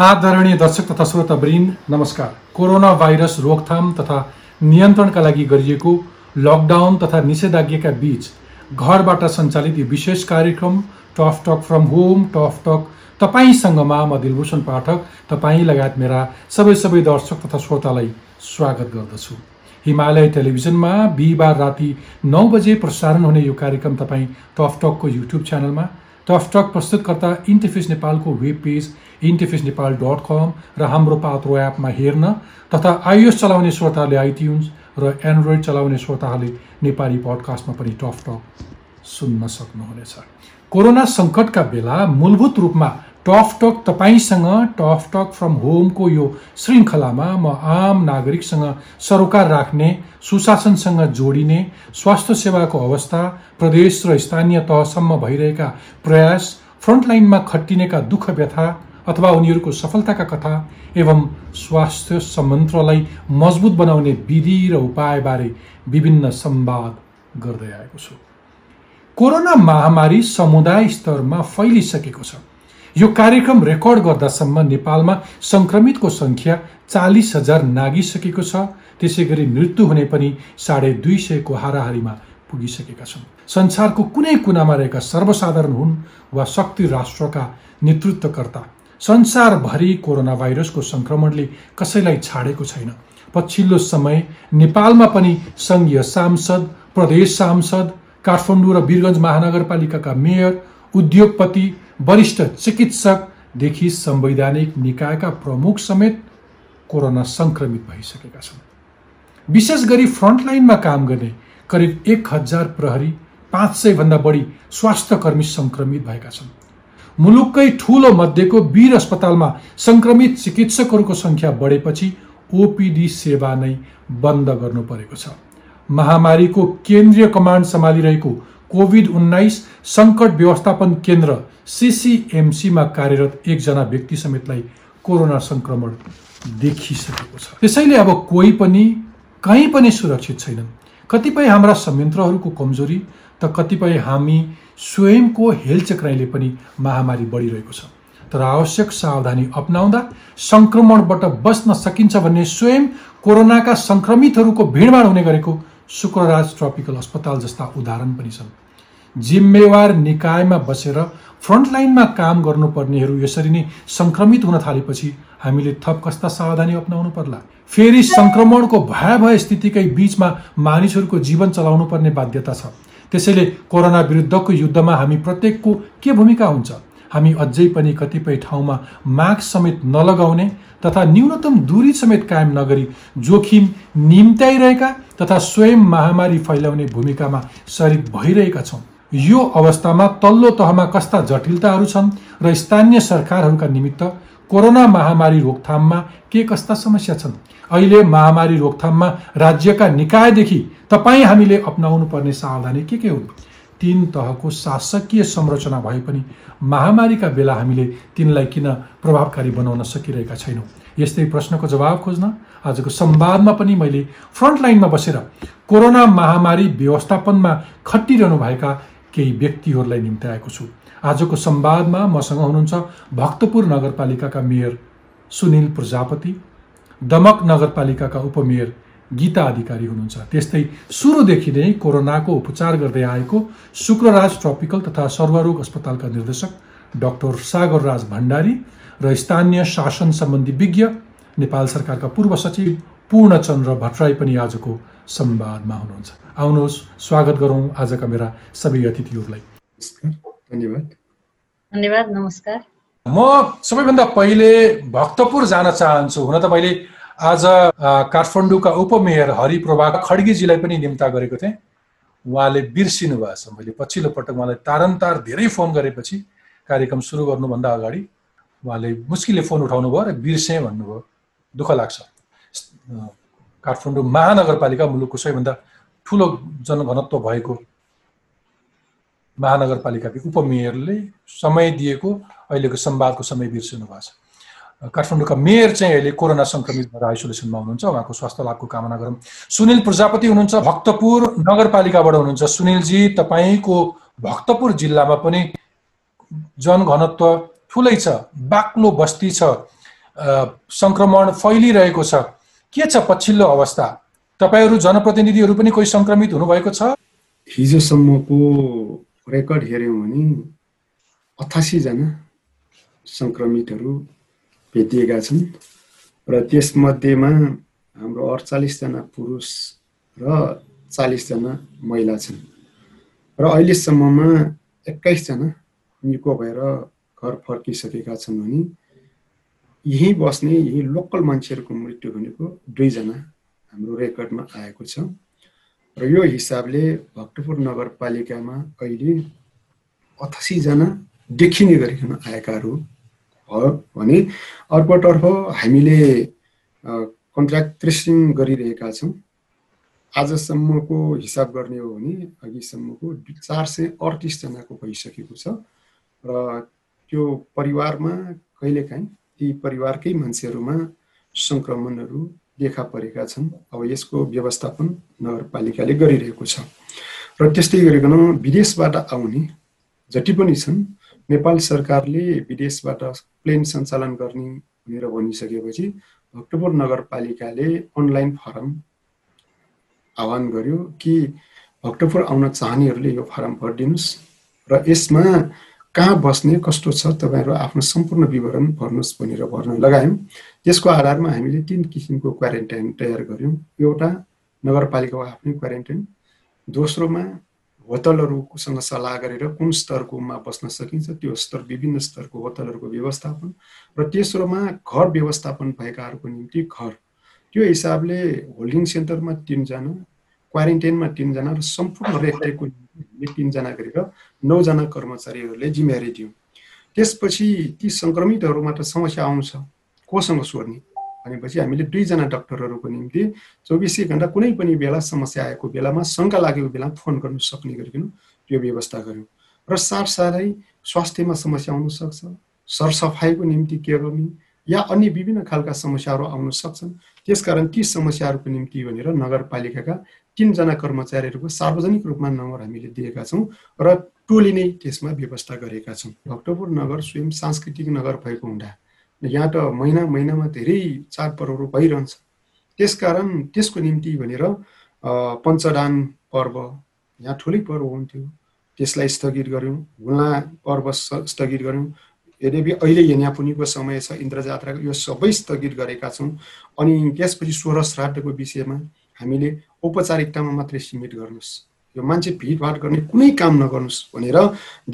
आदरणीय दर्शक तथा श्रोतावृन्द नमस्कार। कोरोना भाइरस रोकथाम तथा नियन्त्रणका लागि गरिएको लकडाउन तथा निषेधाज्ञाका बीच घरबाट सञ्चालित यो विशेष कार्यक्रम tough talk from home tough talk तपाईँसँगमा म दिलभूषण पाठक तपाईँ लगायत मेरा सबै सबै दर्शक तथा श्रोतालाई स्वागत गर्दछु। हिमालय टेलिभिजनमा बिहिबार राति नौ बजे प्रसारण हुने यो कार्यक्रम तपाईँ टफ टकको युट्युब च्यानलमा टफ टक प्रस्तुतकर्ता इन्टिफिस नेपालको web page Interface Nepal dot com र हाम्रो पात्रो एपमा हेर्न तथा आइएस चलाउने श्रोताहरूले आइट्युन्स र एन्ड्रोइड चलाउने श्रोताहरूले नेपाली पडकास्टमा पनि टफ टक सुन्न सक्नुहुनेछ। कोरोना सङ्कटका बेला मूलभूत रूपमा टफ टक तपाईँसँग टफ टक फ्रम होमको यो श्रृङ्खलामा म आम नागरिकसँग सरोकार राख्ने सुशासनसँग जोडिने स्वास्थ्य सेवाको अवस्था प्रदेश र स्थानीय तहसम्म भइरहेका प्रयास फ्रन्टलाइनमा खटिनेका दुःख व्यथा अथवा उनीहरूको सफलताका कथा एवं स्वास्थ्य संयन्त्रलाई मजबुत बनाउने विधि र उपायबारे विभिन्न संवाद गर्दै आएको छु। कोरोना महामारी समुदाय स्तरमा फैलिसकेको छ। यो कार्यक्रम रेकर्ड गर्दासम्म नेपालमा सङ्क्रमितको सङ्ख्या चालिस हजार नागिसकेको छ। त्यसै गरी मृत्यु हुने पनि साढे दुई सयको हाराहारीमा पुगिसकेका छन्। संसारको कुनै कुनामा रहेका सर्वसाधारण हुन् वा शक्ति राष्ट्रका नेतृत्वकर्ता संसारभरि कोरोना भाइरसको सङ्क्रमणले कसैलाई छाडेको छैन। पछिल्लो समय नेपालमा पनि सङ्घीय सांसद प्रदेश सांसद काठमाडौँ र वीरगञ्ज महानगरपालिकाका मेयर उद्योगपति वरिष्ठ चिकित्सकदेखि संवैधानिक निकायका प्रमुख समेत कोरोना सङ्क्रमित भइसकेका छन्। विशेष गरी फ्रन्टलाइनमा काम गर्ने करिब एक हजार प्रहरी पाँच सयभन्दा बढी स्वास्थ्य कर्मी सङ्क्रमित भएका छन्। मुलुककै ठुलो मध्येको वीर अस्पतालमा सङ्क्रमित चिकित्सकहरूको सङ्ख्या बढेपछि ओपिडी सेवा नै बन्द गर्नु परेको छ। महामारीको केन्द्रीय कमान्ड सम्हालिरहेको कोभिड उन्नाइस सङ्कट व्यवस्थापन केन्द्र सिसिएमसीमा कार्यरत एकजना व्यक्ति समेतलाई कोरोना सङ्क्रमण देखिसकेको छ। त्यसैले अब कोही पनि कहीँ पनि सुरक्षित छैनन्। कतिपय हाम्रा संयन्त्रहरूको कमजोरी त कतिपय हामी स्वयंको हेलचक्राइले पनि महामारी बढिरहेको छ। तर आवश्यक सावधानी अप्नाउँदा सङ्क्रमणबाट बच्न सकिन्छ भन्ने स्वयं कोरोनाका सङ्क्रमितहरूको भिडभाड हुने गरेको शुक्रराज ट्रपिकल अस्पताल जस्ता उदाहरण पनि छन्। जिम्मेवार निकायमा बसेर फ्रन्टलाइनमा काम गर्नुपर्नेहरू यसरी नै सङ्क्रमित हुन थालेपछि हामीले थप कस्ता सावधानी अप्नाउनु पर्ला। फेरि सङ्क्रमणको भयावह स्थितिकै बिचमा मानिसहरूको जीवन चलाउनु पर्ने बाध्यता छ। त्यसैले कोरोना विरुद्धको युद्धमा हामी प्रत्येकको के भूमिका हुन्छ? हामी अझै पनि कतिपय ठाउँमा मास्क समेत नलगाउने तथा न्यूनतम दूरी समेत कायम नगरी जोखिम निम्त्याइरहेका तथा स्वयं महामारी फैलाउने भूमिकामा सरिक भइरहेका छौँ। यो अवस्थामा तल्लो तहमा कस्ता जटिलताहरू छन् र स्थानीय सरकारहरूका निमित्त कोरोना महामारी रोकथाममा के कस्ता समस्या छन्? अहिले महामारी रोकथाममा राज्यका निकायदेखि तपाईँ हामीले अप्नाउनु पर्ने सावधानी के के हुन्? तिन तहको शासकीय संरचना भए पनि महामारीका बेला हामीले तिनलाई किन प्रभावकारी बनाउन सकिरहेका छैनौँ? यस्तै प्रश्नको जवाब खोज्न आजको संवादमा पनि मैले फ्रन्टलाइनमा बसेर कोरोना महामारी व्यवस्थापनमा खटिरहनु भएका केही व्यक्तिहरूलाई निम्त्याएको छु। आजको संवादमा मसँग हुनुहुन्छ भक्तपुर नगरपालिकाका मेयर सुनिल प्रजापति दमक नगरपालिकाका उपमेयर गीता अधिकारी हुनुहुन्छ। त्यस्तै सुरुदेखि नै कोरोनाको उपचार गर्दै आएको शुक्रराज ट्रपिकल तथा सर्वरोग अस्पतालका निर्देशक डाक्टर सागर राज भण्डारी र स्थानीय शासन सम्बन्धी विज्ञ नेपाल सरकारका पूर्व सचिव पूर्णचन्द्र भट्टराई पनि आजको संवादमा हुनुहुन्छ। आउनुहोस् स्वागत गरौँ आजका मेरा सबै अतिथिहरूलाई। धन्यवाद धन्यवाद नमस्कार। म सबैभन्दा पहिले भक्तपुर जान चाहन्छु। हुन त मैले आज काठमाडौँका उपमेयर हरिप्रभा खड्गीजीलाई पनि निम्ता गरेको थिएँ। उहाँले बिर्सिनु भएछ मैले पछिल्लो पटक उहाँलाई तारन्तार धेरै फोन गरेपछि कार्यक्रम सुरु गर्नुभन्दा अगाडि उहाँले मुस्किलले फोन उठाउनु भयो र बिर्सेँ भन्नुभयो। दुःख लाग्छ। काठमाडौँ महानगरपालिका मुलुकको सबैभन्दा ठुलो जनघनत्व भएको महानगरपालिकाको उपमेयरले समय दिएको अहिलेको संवादको समय बिर्सिनु भएको छ। काठमाडौँका मेयर चाहिँ अहिले कोरोना सङ्क्रमित भएर आइसोलेसनमा हुनुहुन्छ। उहाँको स्वास्थ्य लाभको कामना गरौँ। सुनिल प्रजापति हुनुहुन्छ भक्तपुर नगरपालिकाबाट हुनुहुन्छ। सुनिलजी तपाईँको भक्तपुर जिल्लामा पनि जनघनत्व ठुलै छ बाक्लो बस्ती छ सङ्क्रमण फैलिरहेको छ। के छ पछिल्लो अवस्था? तपाईँहरू जनप्रतिनिधिहरू पनि कोही सङ्क्रमित हुनुभएको छ? हिजोसम्मको रेकर्ड हेऱ्यौँ भने अठासीजना सङ्क्रमितहरू भेटिएका छन् र त्यसमध्येमा हाम्रो अडचालिसजना पुरुष र चालिसजना महिला छन्। र अहिलेसम्ममा एक्काइसजना निको भएर घर फर्किसकेका छन् भने यहीँ बस्ने यही लोकल मान्छेहरूको मृत्यु भनेको दुईजना हाम्रो रेकर्डमा आएको छ। र यो हिसाबले भक्तपुर नगरपालिकामा अहिले अठासीजना देखिने गरिकन आएकाहरू भयो भने अर्कोतर्फ हामीले कन्ट्र्याक्ट ट्रेसिङ गरिरहेका छौँ। आजसम्मको हिसाब गर्ने हो भने अघिसम्मको चार सय अडतिसजनाको भइसकेको छ र त्यो परिवारमा कहिलेकाहीँ ती परिवारकै मान्छेहरूमा सङ्क्रमणहरू देखा परेका छन्। अब यसको व्यवस्थापन नगरपालिकाले गरिरहेको छ। र त्यस्तै गरिकन विदेशबाट आउने जति पनि छन् नेपाल सरकारले विदेशबाट प्लेन सञ्चालन गर्ने भनेर भनिसकेपछि भक्तपुर नगरपालिकाले अनलाइन फारम आह्वान गर्यो कि भक्तपुर आउन चाहनेहरूले यो फारम भरिदिनुहोस् र यसमा कहाँ बस्ने कस्तो छ तपाईँहरू आफ्नो सम्पूर्ण विवरण भर्नुहोस् भनेर भर्न लगायौँ। त्यसको आधारमा हामीले तिन किसिमको क्वारेन्टाइन तयार गऱ्यौँ। एउटा नगरपालिकाको आफ्नै क्वारेन्टाइन दोस्रोमा होटलहरूसँग सल्लाह गरेर कुन स्तरकोमा बस्न सकिन्छ त्यो स्तर विभिन्न स्तरको होटलहरूको व्यवस्थापन र तेस्रोमा घर व्यवस्थापन भएकाहरूको निम्ति घर। त्यो हिसाबले होल्डिङ सेन्टरमा तिनजना क्वारेन्टाइनमा तिनजना र सम्पूर्ण रेखदेखको निम्ति तिनजना गरेर नौजना कर्मचारीहरूले जिम्मेवारी दियौँ। त्यसपछि ती सङ्क्रमितहरूमा त समस्या आउँछ। कोसँग सोध्ने। भनेपछि हामीले दुईजना डक्टरहरूको निम्ति चौबिसै घन्टा कुनै पनि बेला समस्या आएको बेलामा शङ्का लागेको बेलामा फोन गर्नु सक्ने गरिकन त्यो व्यवस्था गऱ्यौँ। र साथसाथै स्वास्थ्यमा समस्या आउन सक्छ सरसफाइको निम्ति के गर्ने या अन्य विभिन्न खालका समस्याहरू आउन सक्छन्। त्यसकारण ती समस्याहरूको निम्ति भनेर नगरपालिकाका तिनजना कर्मचारीहरूको सार्वजनिक रूपमा नम्बर हामीले दिएका छौँ र टोली नै त्यसमा व्यवस्था गरेका छौँ भक्तपुर नगर स्वयं सांस्कृतिक नगर भएको हुँदा यहाँ त महिना महिनामा धेरै चाडपर्वहरू भइरहन्छ। त्यसकारण त्यसको निम्ति भनेर पञ्चदान पर्व यहाँ ठुलै पर्व हुन्थ्यो। त्यसलाई स्थगित गऱ्यौँ हुल्ला पर्व स्थगित गऱ्यौँ। यद्यपि अहिले यन्यापुनीको समय छ इन्द्र जात्राको यो सबै स्थगित गरेका छौँ। अनि त्यसपछि सोह्र श्राद्धको विषयमा हामीले औपचारिकतामा मात्रै सीमित गर्नुहोस्। यो मान्छे भिडभाड गर्ने कुनै काम नगर्नुहोस् भनेर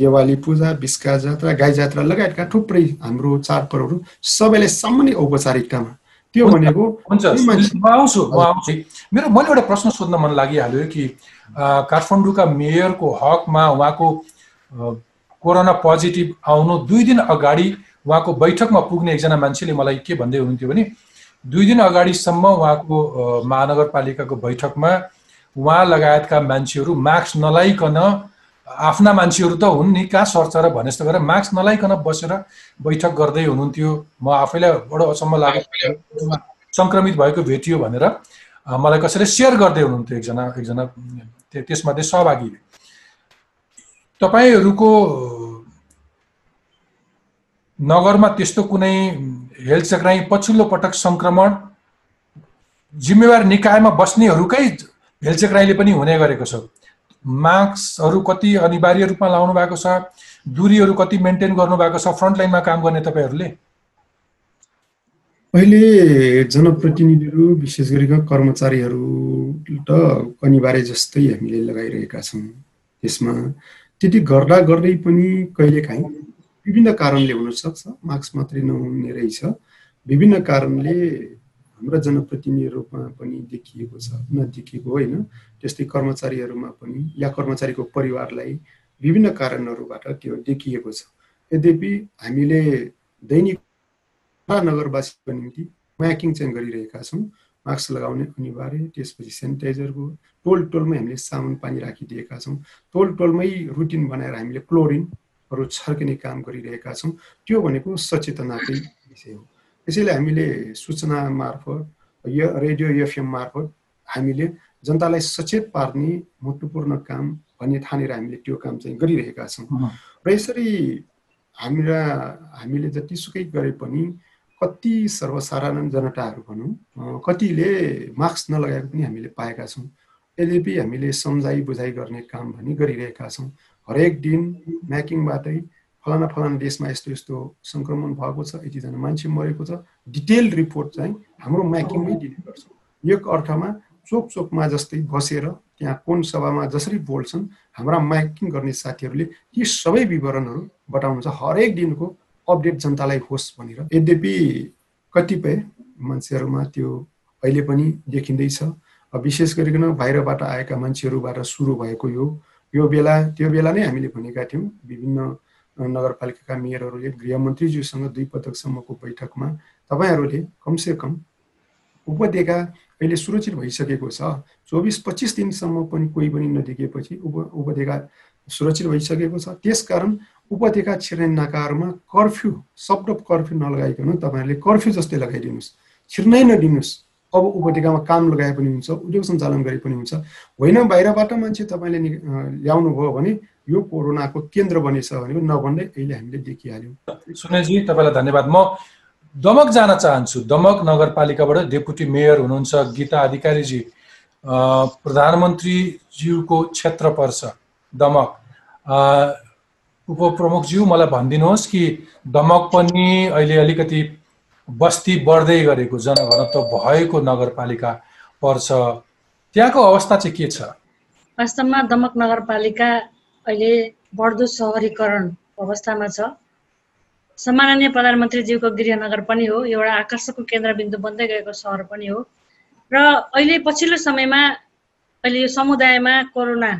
देवाली पूजा बिस्का जात्रा गाई जात्रा लगायतका थुप्रै हाम्रो चाडपर्वहरू सबैले सामान्य औपचारिकतामा। त्यो भनेको आउँछु म आउँछु। मेरो मैले एउटा प्रश्न सोध्न मन लागिहाल्यो कि काठमाडौँका मेयरको हकमा उहाँको कोरोना पोजिटिभ आउनु दुई दिन अगाडि उहाँको बैठकमा पुग्ने एकजना मान्छेले मलाई के भन्दै हुनुहुन्थ्यो भने दुई दिन अगाडिसम्म उहाँको महानगरपालिकाको बैठकमा उहाँ लगायतका मान्छेहरू मास्क नलाइकन आफ्ना मान्छेहरू त हुन् नि कहाँ सर्छ र भने जस्तो गरेर मास्क नलाइकन बसेर बैठक गर्दै हुनुहुन्थ्यो। म आफैलाई बडो अचम्म लाग्यो। सङ्क्रमित भएको भेटियो भनेर मलाई कसैले सेयर गर्दै हुनुहुन्थ्यो एकजना एकजना त्यसमध्ये सहभागीले तपाईँहरूको नगरमा त्यस्तो कुनै हेल्थ चक्राइ पछिल्लो पटक सङ्क्रमण जिम्मेवार निकायमा बस्नेहरूकै हेल्थ चक्राइले पनि हुने गरेको छ। मास्कहरू कति अनिवार्य रूपमा लाउनु भएको छ दुरीहरू कति मेन्टेन गर्नुभएको छ फ्रन्टलाइनमा काम गर्ने तपाईँहरूले? अहिले जनप्रतिनिधिहरू विशेष गरी कर्मचारीहरू त अनिवार्य जस्तै हामीले लगाइरहेका छौँ। त्यसमा त्यति गर्दा गर्दै पनि कहिलेकाहीँ विभिन्न कारणले हुनसक्छ मार्क्स मात्रै नहुने रहेछ। विभिन्न कारणले हाम्रा जनप्रतिनिधिहरूमा पनि देखिएको छ नदेखिएको होइन। त्यस्तै कर्मचारीहरूमा पनि या कर्मचारीको परिवारलाई विभिन्न कारणहरूबाट त्यो देखिएको छ। यद्यपि हामीले दैनिक नगरवासीको निम्ति म्याकिङ चाहिँ गरिरहेका छौँ मास्क लगाउने अनिवार्य त्यसपछि सेनिटाइजरको टोल टोलमै हामीले साबुन पानी राखिदिएका छौँ। टोल टोलमै रुटिन बनाएर हामीले क्लोरिनहरू छर्किने काम गरिरहेका छौँ। त्यो भनेको सचेतनाकै विषय हो। त्यसैले हामीले सूचना मार्फत यो रेडियो एफएम मार्फत हामीले जनतालाई सचेत पार्ने महत्त्वपूर्ण काम भन्ने ठानेर हामीले त्यो काम चाहिँ गरिरहेका छौँ। र यसरी हाम्रा हामीले जतिसुकै गरे पनि कति सर्वसाधारण जनताहरू भनौँ कतिले मास्क नलगाएको पनि हामीले पाएका छौँ। यद्यपि हामीले सम्झाइ बुझाइ गर्ने काम भने गरिरहेका छौँ। हरेक दिन म्याकिङबाटै फलाना फलाना देशमा यस्तो यस्तो सङ्क्रमण भएको छ यतिजना मान्छे मरेको छ। डिटेल रिपोर्ट चाहिँ हाम्रो म्याकिङमै दिने गर्छौँ। एक अर्थमा चोक चोकमा जस्तै बसेर त्यहाँ कुन सभामा जसरी बोल्छन् हाम्रा म्याकिङ गर्ने साथीहरूले यी सबै विवरणहरू बताउनुहुन्छ हरेक दिनको अपडेट जनतालाई होस् भनेर। यद्यपि कतिपय मान्छेहरूमा त्यो अहिले पनि देखिँदैछ। विशेष गरिकन बाहिरबाट आएका मान्छेहरूबाट सुरु भएको यो। यो बेला त्यो बेला नै हामीले भनेका थियौँ विभिन्न नगरपालिकाका मेयरहरूले गृहमन्त्रीज्यूसँग दुई पटकसम्मको बैठकमा तपाईँहरूले कमसे कम उपत्यका अहिले सुरक्षित भइसकेको छ। चौबिस पच्चिस दिनसम्म पनि कोही पनि नदेखिएपछि उप उपत्यका सुरक्षित भइसकेको छ। त्यसकारण उपत्यका छिर्ने नाकाहरूमा कर्फ्यू शब्द कर्फ्यू नलगाइकन तपाईँहरूले कर्फ्यू जस्तै लगाइदिनुहोस्। छिर्नै नदिनुहोस्। अब उपत्यकामा काम लगाए पनि हुन्छ उद्योग सञ्चालन गरे पनि हुन्छ। होइन बाहिरबाट मान्छे तपाईँले ल्याउनु भयो भने यो कोरोनाको केन्द्र बनेछ भने नभन्दै अहिले हामीले देखिहाल्यौँ। सुनेजी तपाईँलाई धन्यवाद। म दमक जान चाहन्छु। दमक नगरपालिकाबाट डेपुटी मेयर हुनुहुन्छ गीता अधिकारीजी। प्रधानमन्त्रीज्यूको क्षेत्र पर्छ दमक। उपप्रमुखज्यू मलाई भनिदिनुहोस् कि दमक पनि अहिले अलिकति बस्ती बढ्दै गरेको जनघनत्व भएको नगरपालिका पर्छ त्यहाँको अवस्था चाहिँ के छ? वास्तवमा दमक नगरपालिका अहिले बढ्दो सहरीकरण अवस्थामा छ। सम्माननीय प्रधानमन्त्रीज्यूको गृहनगर पनि हो एउटा आकर्षकको केन्द्रबिन्दु बन्दै गएको सहर पनि हो। र अहिले पछिल्लो समयमा अहिले यो समुदायमा कोरोना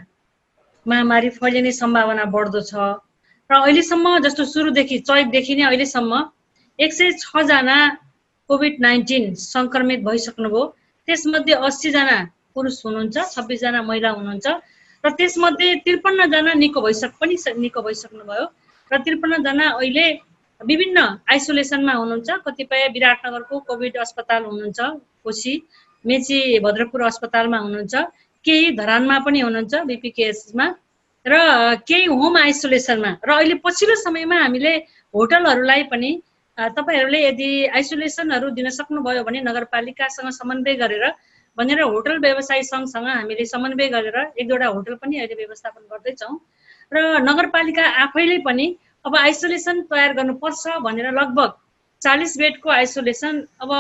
महामारी फैलिने सम्भावना बढ्दो छ। र अहिलेसम्म जस्तो सुरुदेखि चैतदेखि नै अहिलेसम्म एक सय छजना कोभिड नाइन्टिन सङ्क्रमित भइसक्नुभयो। त्यसमध्ये अस्सीजना पुरुष हुनुहुन्छ छब्बिसजना महिला हुनुहुन्छ। र त्यसमध्ये त्रिपन्नजना निको भइसक पनि निको भइसक्नुभयो। र त्रिपन्नजना अहिले विभिन्न आइसोलेसनमा हुनुहुन्छ। कतिपय विराटनगरको कोभिड अस्पताल हुनुहुन्छ कोशी मेची भद्रपुर अस्पतालमा हुनुहुन्छ केही धरानमा पनि हुनुहुन्छ बिपिकेएसमा। र केही होम आइसोलेसनमा र अहिले पछिल्लो समयमा हामीले होटलहरूलाई पनि तपाईँहरूले यदि आइसोलेसनहरू दिन सक्नुभयो भने नगरपालिकासँग समन्वय गरेर भनेर होटल व्यवसाय सङ्घसँग हामीले समन्वय गरेर एक दुईवटा होटल पनि अहिले व्यवस्थापन गर्दैछौँ। र नगरपालिका आफैले पनि अब आइसोलेसन तयार गर्नुपर्छ भनेर लगभग चालिस बेडको आइसोलेसन अब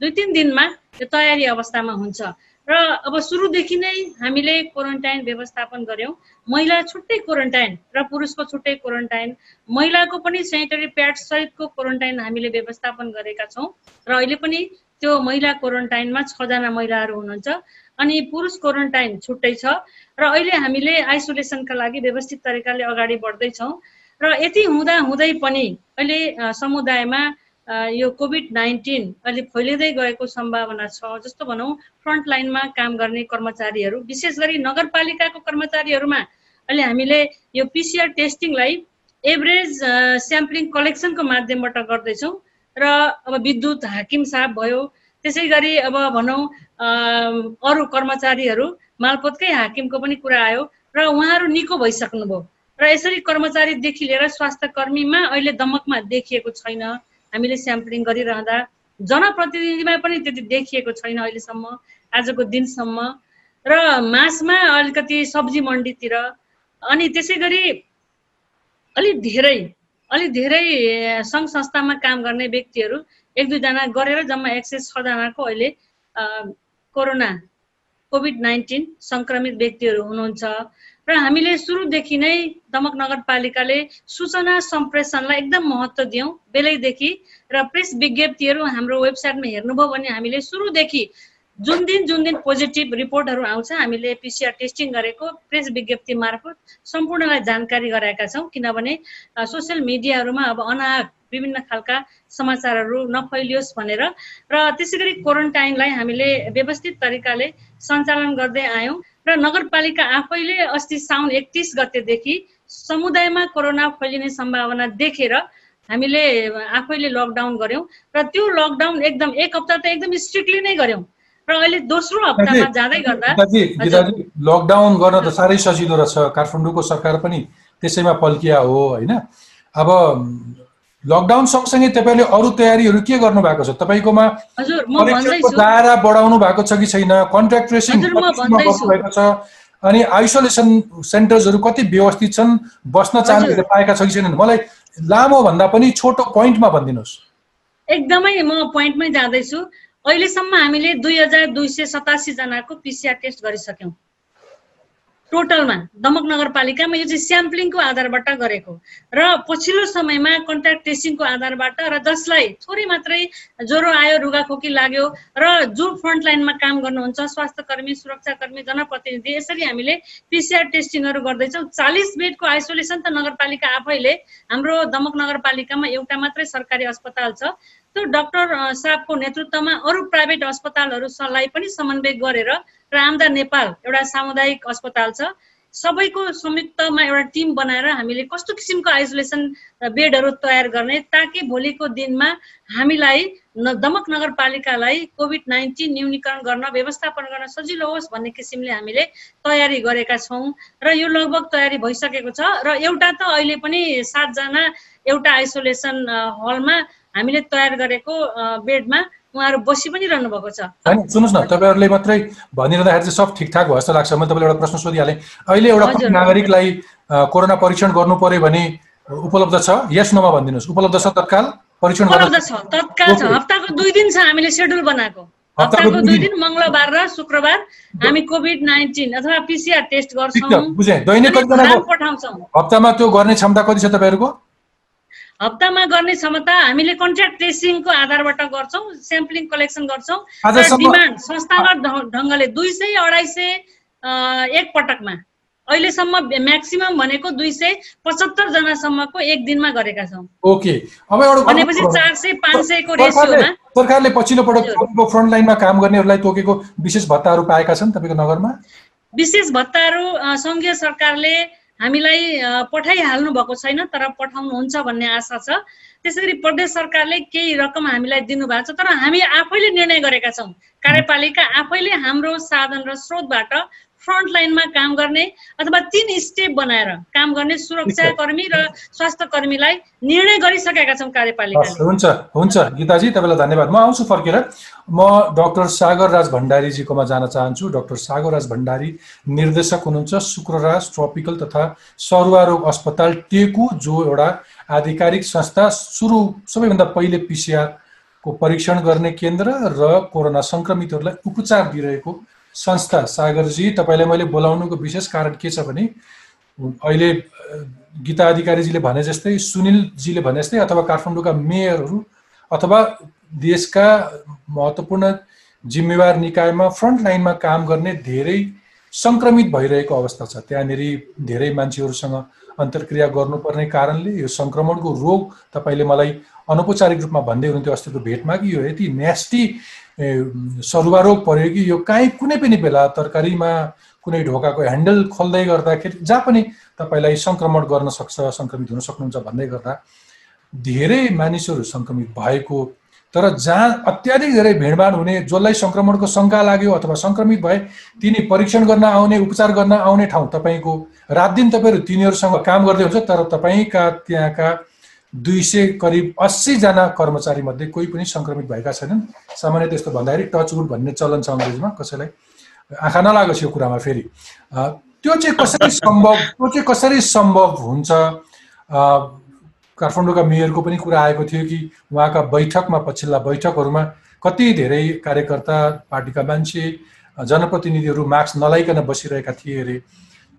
दुई तिन दिनमा त्यो तयारी अवस्थामा हुन्छ। र अब सुरुदेखि नै हामीले क्वारेन्टाइन व्यवस्थापन गऱ्यौँ। महिला छुट्टै क्वारेन्टाइन र पुरुषको छुट्टै क्वारेन्टाइन। महिलाको पनि सेनिटरी प्याड सहितको क्वारेन्टाइन हामीले व्यवस्थापन गरेका छौँ। र अहिले पनि त्यो महिला क्वारेन्टाइनमा छजना महिलाहरू हुनुहुन्छ। अनि पुरुष क्वारेन्टाइन छुट्टै छ। र अहिले हामीले आइसोलेसनका लागि व्यवस्थित तरिकाले अगाडि बढ्दैछौँ। र यति हुँदा हुँदै पनि अहिले समुदायमा यो कोभिड नाइन्टिन अहिले फैलिँदै गएको सम्भावना छ। जस्तो भनौँ फ्रन्ट लाइनमा काम गर्ने कर्मचारीहरू विशेष गरी नगरपालिकाको कर्मचारीहरूमा अहिले हामीले यो पिसिआर टेस्टिङलाई एभरेज स्याम्पलिङ कलेक्सनको माध्यमबाट गर्दैछौँ। र अब विद्युत हाकिम साहब भयो। त्यसै गरी अब भनौँ अरू कर्मचारीहरू मालपोतकै हाकिमको पनि कुरा आयो र उहाँहरू निको भइसक्नुभयो। र यसरी कर्मचारीदेखि लिएर स्वास्थ्य कर्मीमा अहिले दमकमा देखिएको छैन। हामीले स्याम्पलिङ गरिरहँदा जनप्रतिनिधिमा पनि त्यति देखिएको छैन अहिलेसम्म आजको दिनसम्म। र मासमा अलिकति सब्जी मन्डीतिर अनि त्यसै गरी अलिक धेरै अलिक धेरै सङ्घ संस्थामा काम गर्ने व्यक्तिहरू एक दुईजना गरेर जम्मा एक सय छजनाको अहिले कोरोना कोभिड नाइन्टिन सङ्क्रमित व्यक्तिहरू हुनुहुन्छ। र हामीले सुरुदेखि नै दमक नगरपालिकाले सूचना सम्प्रेषणलाई एकदम महत्त्व दियौँ। बेलैदेखि र प्रेस विज्ञप्तिहरू हाम्रो वेबसाइटमा हेर्नुभयो भने हामीले सुरुदेखि जुन दिन जुन दिन पोजिटिभ रिपोर्टहरू आउँछ हामीले पिसिआर टेस्टिङ गरेको प्रेस विज्ञप्ति मार्फत सम्पूर्णलाई जानकारी गराएका छौँ। किनभने सोसियल मिडियाहरूमा अब अनाहक विभिन्न खालका समाचारहरू नफैलियोस् भनेर र त्यसै गरी क्वारेन्टाइनलाई हामीले व्यवस्थित तरिकाले सञ्चालन गर्दै आयौँ र नगरपालिका आफैले अस्ति साउन एकतिस गतेदेखि समुदायमा कोरोना फैलिने सम्भावना देखेर हामीले आफैले लकडाउन गऱ्यौँ र त्यो लकडाउन एकदम एक हप्ता त एकदम स्ट्रिक्टली नै गऱ्यौँ। र अहिले दोस्रो हप्तामा जाँदै गर्दा लकडाउन गर्न त साह्रै सजिलो रहेछ। काठमाडौँको सरकार पनि त्यसैमा पल्किया हो होइन? अब लकडाउन सँगसँगै तपाईँले अरू तयारीहरू के गर्नु भएको छ? तपाईँकोमा दायरा बढाउनु भएको छ कि छैन? Contact tracing. भएको छ? अनि आइसोलेसन सेन्टर्सहरू कति व्यवस्थित छन्? बस्न चाहनेहरूले पाएका छ कि छैनन्? मलाई लामो भन्दा पनि छोटो पोइन्टमा भनिदिनुहोस्। एकदमै म पोइन्टमै जाँदैछु। अहिलेसम्म हामीले दुई हजार दुई सय सतासी जनाको पिसिआर टेस्ट गरिसक्यौँ। टोटलमा दमक नगरपालिकामा यो चाहिँ स्याम्पलिङको आधारबाट गरेको। र पछिल्लो समयमा कन्ट्याक्ट ट्रेसिङको आधारबाट र जसलाई थोरै मात्रै ज्वरो आयो रुगाखोकी लाग्यो र जो फ्रन्ट लाइनमा काम गर्नुहुन्छ स्वास्थ्य कर्मी सुरक्षाकर्मी जनप्रतिनिधि यसरी हामीले पिसिआर टेस्टिङहरू गर्दैछौँ। चालिस बेडको आइसोलेसन त नगरपालिका आफैले हाम्रो दमक नगरपालिकामा एउटा मात्रै सरकारी अस्पताल छ। त्यो डाक्टर साहबको नेतृत्वमा अरू प्राइभेट अस्पतालहरूलाई पनि समन्वय गरेर रामदा नेपाल एउटा सामुदायिक अस्पताल छ। सबैको संयुक्तमा एउटा टिम बनाएर हामीले कस्तो किसिमको आइसोलेसन बेडहरू तयार गर्ने ताकि भोलिको दिनमा हामीलाई न- दमक नगरपालिकालाई कोभिड नाइन्टिन न्यूनीकरण गर्न व्यवस्थापन गर्न सजिलो होस् भन्ने किसिमले हामीले तयारी गरेका छौँ र यो लगभग तयारी भइसकेको छ। र एउटा त अहिले पनि सातजना एउटा आइसोलेसन हलमा हामीले तयार गरेको बेडमा उहाँहरू बसी पनि रहनु भएको छ। होइन सुन्नुहोस् न तपाईँहरूले मात्रै भनिरहँदाखेरि चाहिँ सब ठिकठाक भयो जस्तो लाग्छ। मैले तपाईँलाई एउटा प्रश्न सोधिहालेँ। अहिले एउटा नागरिकलाई कोरोना परीक्षण गर्नु पर्यो भने उपलब्ध छ? यस नोमा भनिदिनुहोस्। उपलब्ध छ तत्काल? परीक्षण उपलब्ध छ। तत्काल छ। हप्ताको दुई दिन छ हामीले सेड्युल बनाएको। हप्ताको दुई दिन। मङ्गलबार र शुक्रबार हामी कोभिड नाइन्टिन अथवा पिसिआर टेस्ट गर्छौँ। हप्तामा त्यो गर्ने क्षमता कति छ तपाईँहरूको? हप्तामा गर्ने क्षमता हामीले कन्ट्याक्ट ट्रेसिङको आधारबाट गर्छौँ स्याम्पलिङ कलेक्सन गर्छौँ। डिमान्ड संस्थागत ढङ्गले दुई सय अढाई सय एक पटकमा। अहिलेसम्म म्याक्सिमम भनेको दुई सय पचहत्तर जनासम्मको एक दिनमा गरेका छौँ। ओके। अब एउटा भनेपछि चार सय पाँच सयको रेसियोमा सरकारले पछिल्लो पटक फ्रन्ट लाइनमा काम गर्नेहरूलाई तोकेको विशेष भत्ताहरू पाएका छन् तपाईँको नगरमा? विशेष भत्ताहरू सङ्घीय सरकारले हामीलाई पठाइहाल्नु भएको छैन तर पठाउनुहुन्छ भन्ने आशा छ। त्यसै गरी प्रदेश सरकारले केही रकम हामीलाई दिनुभएको छ तर हामी आफैले निर्णय गरेका छौँ। कार्यपालिका आफैले हाम्रो साधन र स्रोतबाट फ्रन्ट लाइनमा काम गर्ने अथवा तिन स्टेप बनाएर काम गर्ने सुरक्षा कर्मी र स्वास्थ्य कर्मीलाई निर्णय गरिसकेका छौँ कार्यपालिकाले। हुन्छ हुन्छ गीताजी तपाईँलाई धन्यवाद। म आउँछु फर्केर। म डाक्टर सागर राज भण्डारीजीकोमा जान चाहन्छु। डाक्टर सागर राज भण्डारी निर्देशक हुनुहुन्छ। शुक्रराज ट्रपिकल तथा सरुवा रोग अस्पताल टेकु जो एउटा आधिकारिक संस्था सुरु सबैभन्दा पहिले पिसिआरको परीक्षण गर्ने केन्द्र र कोरोना सङ्क्रमितहरूलाई उपचार दिइरहेको संस्था सागरजी तपाईँलाई मैले बोलाउनुको विशेष कारण के छ भने अहिले गीता अधिकारीजीले भने जस्तै सुनिलजीले भने जस्तै अथवा काठमाडौँका मेयरहरू अथवा देशका महत्त्वपूर्ण जिम्मेवार निकायमा फ्रन्ट लाइनमा काम गर्ने धेरै सङ्क्रमित भइरहेको अवस्था छ। त्यहाँनिर धेरै मान्छेहरूसँग अन्तर्क्रिया गर्नुपर्ने कारणले यो सङ्क्रमणको रोग तपाईँले मलाई अनौपचारिक रूपमा भन्दै हुनुहुन्थ्यो अस्तिको भेटमा कि यो यति नेस्टी सरुवा रोग पर्यो कि यो काहीँ कुनै पनि बेला तरकारीमा कुनै ढोकाको ह्यान्डल खोल्दै गर्दाखेरि जहाँ पनि तपाईँलाई सङ्क्रमण गर्न सक्छ सङ्क्रमित हुन सक्नुहुन्छ भन्दै गर्दा धेरै मानिसहरू सङ्क्रमित भएको। तर जहाँ अत्याधिक धेरै भिडभाड हुने जसलाई सङ्क्रमणको शङ्का लाग्यो अथवा सङ्क्रमित भए तिनी परीक्षण गर्न आउने उपचार गर्न आउने ठाउँ तपाईँको। रात दिन तपाईँहरू तिनीहरूसँग काम गर्दै हुन्छ तर तपाईँका त्यहाँका दुई सय करिब अस्सीजना कर्मचारी मध्ये कोही पनि सङ्क्रमित भएका छैनन्। सामान्य त्यस्तो भन्दाखेरि टच वुड भन्ने चलन छ अङ्ग्रेजीमा कसैलाई आँखा नलागोस् यो कुरामा फेरि। त्यो चाहिँ कसरी सम्भव त्यो चाहिँ कसरी सम्भव हुन्छ? काठमाडौँका मेयरको पनि कुरा आएको थियो कि उहाँका बैठकमा पछिल्ला बैठकहरूमा कति धेरै कार्यकर्ता पार्टीका मान्छे जनप्रतिनिधिहरू मास्क नलाइकन बसिरहेका थिए अरे।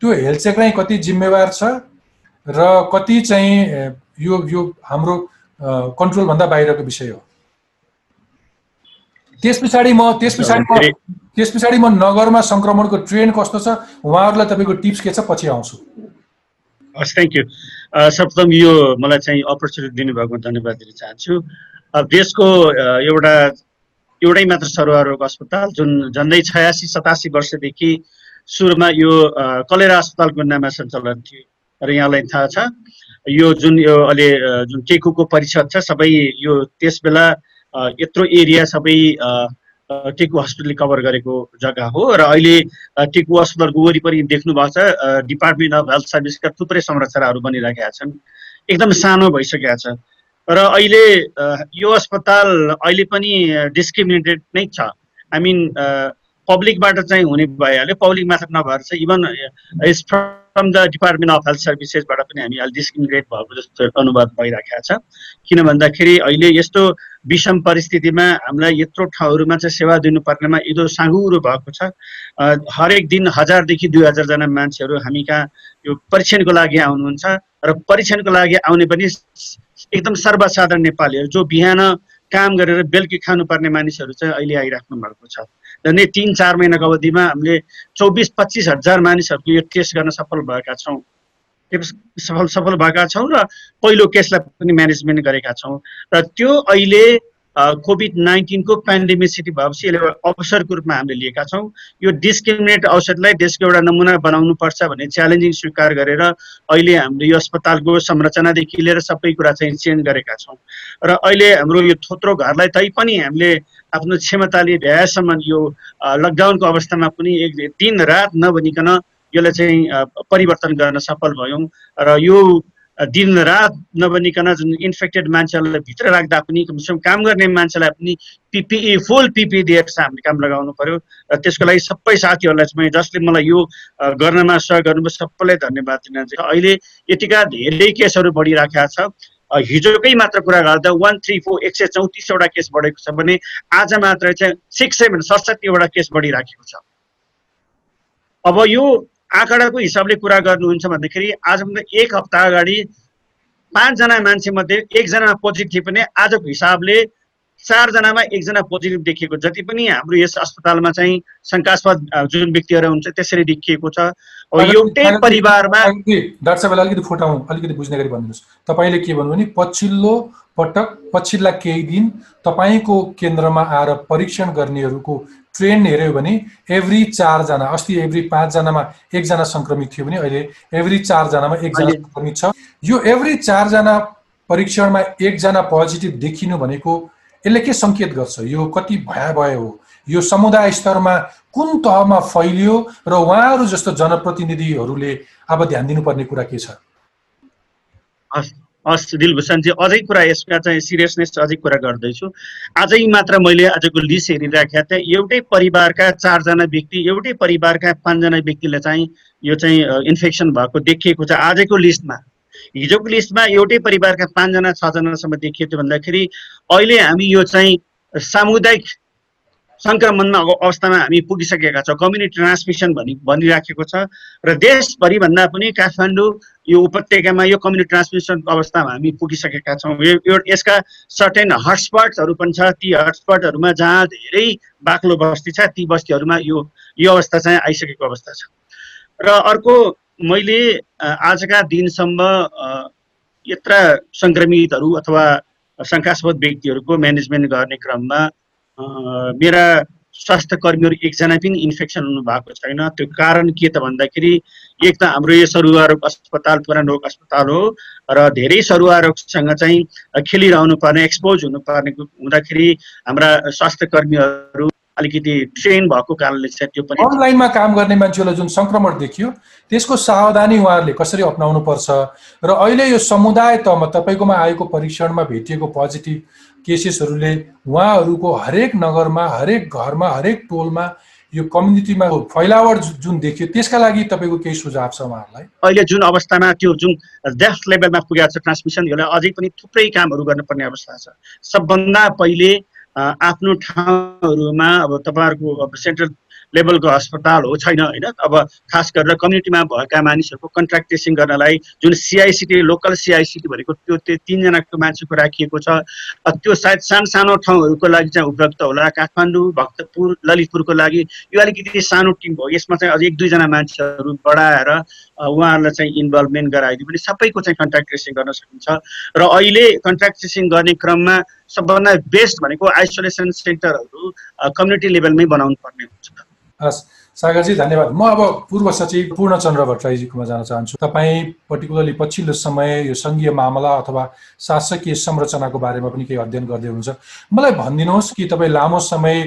त्यो हेल्थ नै कति जिम्मेवार छ? र कति चाहिँ यो यो हाम्रो कन्ट्रोलभन्दा बाहिरको विषय हो? त्यस पछाडि म त्यस पछाडि म त्यस पछाडि म नगरमा सङ्क्रमणको ट्रेन्ड कस्तो छ उहाँहरूलाई तपाईँको टिप्स के छ पछि आउँछु। हस् थ्याङ्क यू सर्वप्रथम यो मलाई चाहिँ अपर्च्युनिटी दिनुभएको धन्यवाद दिन चाहन्छु। देशको एउटा एउटै मात्र सरुवा रोग अस्पताल जुन झन्डै छयासी सतासी वर्षदेखि सुरुमा यो कलेरा अस्पतालको नाममा सञ्चालन थियो। र यहाँलाई थाहा छ। यो जुन यो अहिले जुन टेकुको परिषद छ सबै यो त्यस बेला यत्रो एरिया सबै टेकु हस्पिटलले कभर गरेको जग्गा हो र अहिले टेकु अस्पतालको वरिपरि देख्नु भएको छ डिपार्टमेन्ट अफ हेल्थ सर्भिसका थुप्रै संरचनाहरू बनिरहेका छन्। एकदम सानो भइसकेका छ। र अहिले यो अस्पताल अहिले पनि डिस्क्रिमिनेटेड नै छ। आई पब्लिकबाट चाहिँ हुने भइहाल्यो। पब्लिक मात्र नभएर चाहिँ even is from the department of health सर्भिसेसबाट पनि हामी अहिले डिस्क्रिमिनेट भएको जस्तो अनुभव भइरहेको छ। किन भन्दाखेरि अहिले यस्तो विषम परिस्थितिमा हामीलाई यत्रो ठाउँहरूमा चाहिँ सेवा दिनुपर्नेमा यदो साँगुरो भएको छ। हरेक दिन हजारदेखि दुई हजारजना मान्छेहरू हामी कहाँ यो परीक्षणको लागि आउनुहुन्छ र परीक्षणको लागि आउने पनि एकदम सर्वसाधारण नेपालीहरू जो बिहान काम गरेर बेलुकी खानुपर्ने मानिसहरू चाहिँ अहिले आइराख्नु भएको छ। झन्डै तिन चार महिनाको अवधिमा हामीले चौबिस पच्चिस हजार मानिसहरूको यो टेस्ट गर्न सफल भएका छौँ। सफल सफल भएका छौँ र पहिलो केसलाई पनि म्यानेजमेन्ट गरेका छौँ। र त्यो अहिले कोभिड नाइन्टिनको पेन्डेमिसिटी भएपछि यसले अवसरको रूपमा हामीले लिएका छौँ। यो डिस्क्रिमिनेट औषधलाई देशको एउटा नमुना बनाउनु पर्छ भन्ने च्यालेन्जिङ स्वीकार गरेर अहिले हामीले यो अस्पतालको संरचनादेखि लिएर सबै कुरा चाहिँ चेन्ज गरेका छौँ। र अहिले हाम्रो यो थोत्रो घरलाई तै पनि हामीले आफ्नो क्षमताले भ्याएसम्म यो लकडाउनको अवस्थामा पनि एक दिन रात नभनिकन यसलाई चाहिँ परिवर्तन गर्न सफल भयौँ। र यो दिन रात नबनिकन जुन इन्फेक्टेड मान्छेहरूलाई भित्र राख्दा पनि कमसेकम काम गर्ने मान्छेलाई पनि पिपिई फुल पिपिई दिएर हामीले काम लगाउनु पर्यो। र त्यसको लागि सबै साथीहरूलाई चाहिँ जसले मलाई यो गर्नमा सहयोग गर्नुभयो सबैलाई धन्यवाद दिन अहिले यतिका धेरै केसहरू बढिराखेका छ। हिजोकै मात्र कुरा गर्दा वान थ्री फोर एक सय चौतिसवटा केस बढेको छ भने आज मात्र चाहिँ सिक्स सेभेन सडसठीवटा केस बढिराखेको छ। अब यो आँकडाको हिसाबले कुरा गर्नुहुन्छ भन्दाखेरि आजभन्दा एक हप्ता अगाडि पाँचजना मान्छे मध्ये एकजना पोजिटिभ थिए पनि आजको हिसाबले चारजनामा एकजना पोजिटिभ देखिएको जति पनि हाम्रो यस अस्पतालमा चाहिँ शङ्कास्पद जुन व्यक्तिहरू हुन्छ त्यसरी देखिएको छ। एउटै परिवारमा डाक्टर साहबलाई अलिकति फुटाउँ अलिकति बुझ्ने गरी भनिदिनुहोस् तपाईँले के भन्नु भने पछिल्लो पटक पछिल्ला केही दिन तपाईँको केन्द्रमा आएर परीक्षण गर्नेहरूको ट्रेन्ड हेऱ्यो भने एभ्री चारजना अस्ति एभ्री पाँचजनामा एकजना सङ्क्रमित थियो भने अहिले एभ्री चारजनामा एकजना सङ्क्रमित छ। यो एभ्री चारजना परीक्षणमा एकजना पोजिटिभ देखिनु भनेको यसले के सङ्केत गर्छ? यो कति भयावह हो। यो समुदाय स्तरमा कुन तहमा फैलियो र उहाँहरू जस्तो जनप्रतिनिधिहरूले अब ध्यान दिनुपर्ने कुरा के छ? हस् दिलभूषणजी अझै कुरा यसका चाहिँ सिरियसनेस अझै कुरा गर्दैछु। आजै मात्र मैले आजको लिस्ट हेरिराखेका थिएँ। एउटै परिवारका चारजना व्यक्ति एउटै परिवारका पाँचजना व्यक्तिलाई चाहिँ यो चाहिँ इन्फेक्सन भएको देखिएको छ। आजको लिस्टमा हिजोको लिस्टमा एउटै परिवारका पाँचजना छजनासम्म देखियो थियो भन्दाखेरि अहिले हामी यो चाहिँ सामुदायिक सङ्क्रमणमा अवस्थामा हामी पुगिसकेका छौँ। कम्युनिटी ट्रान्समिसन भनि भनिराखेको छ। र देशभरिभन्दा पनि काठमाडौँ यो उपत्यकामा यो कम्युनिटी ट्रान्समिसन अवस्थामा हामी पुगिसकेका छौँ। यो यसका सर्टेन हटस्पटहरू पनि छ। ती हटस्पटहरूमा जहाँ धेरै बाक्लो बस्ती छ ती बस्तीहरूमा यो यो अवस्था चाहिँ आइसकेको अवस्था छ। र अर्को मैले आजका दिनसम्म यत्र सङ्क्रमितहरू अथवा शङ्कास्पद व्यक्तिहरूको म्यानेजमेन्ट गर्ने क्रममा मेरा स्वास्थ्य कर्मीहरू एकजना पनि इन्फेक्सन हुनु भएको छैन। त्यो कारण के त भन्दाखेरि एक त हाम्रो यो सरुवा रोग अस्पताल पुरानो रोग अस्पताल हो र धेरै सरुवा रोगसँग चाहिँ खेलिरहनु पर्ने एक्सपोज हुनुपर्ने हुँदाखेरि हाम्रा स्वास्थ्य कर्मीहरू अलिकति ट्रेन भएको कारणले चाहिँ त्यो पनि अनलाइनमा काम गर्ने मान्छेहरूलाई जुन सङ्क्रमण देखियो त्यसको सावधानी उहाँहरूले कसरी अप्नाउनु पर्छ र अहिले यो समुदाय तहमा तपाईँकोमा आएको परीक्षणमा भेटिएको पोजिटिभ केसेसहरूले उहाँहरूको हरेक नगरमा हरेक घरमा हरेक टोलमा यो कम्युनिटीमा फैलावट जुन देखियो त्यसका लागि तपाईँको केही सुझाव छ उहाँहरूलाई? अहिले जुन अवस्थामा त्यो जुन डेथ लेभलमा पुगेको छ ट्रान्समिसन यसलाई अझै पनि थुप्रै कामहरू गर्नुपर्ने अवस्था छ। सबभन्दा पहिले आफ्नो ठाउँहरूमा अब तपाईँहरूको सेन्ट्रल लेभलको अस्पताल हो छैन होइन? अब खास गरेर कम्युनिटीमा भएका मानिसहरूको कन्ट्राक्ट टेस्टिङ गर्नलाई जुन सिआइसिटी लोकल सिआइसिटी भनेको त्यो त्यो तिनजनाको मान्छेको राखिएको छ। त्यो सायद सानो सानो ठाउँहरूको लागि चाहिँ उपलब्ध होला। काठमाडौँ भक्तपुर ललितपुरको लागि यो अलिकति सानो टिम हो यसमा चाहिँ अझ एक दुईजना मान्छेहरू बढाएर उहाँहरूलाई चाहिँ इन्भल्भमेन्ट गराइदियो भने सबैको चाहिँ कन्ट्राक्ट ट्रेसिङ गर्न सकिन्छ। र अहिले कन्ट्राक्ट ट्रेसिङ गर्ने क्रममा सबभन्दा बेस्ट भनेको आइसोलेसन सेन्टरहरू कम्युनिटी लेभलमै बनाउनु पर्ने हुन्छ। हस् सागरजी धन्यवाद। म अब पूर्व सचिव पूर्णचन्द्र भट्टराईजीकोमा जान चाहन्छु। तपाईँ पर्टिकुलरली पछिल्लो समय यो सङ्घीय मामला अथवा शासकीय संरचनाको बारेमा पनि केही अध्ययन गर्दै हुनुहुन्छ। मलाई भनिदिनुहोस् कि तपाईँ लामो समय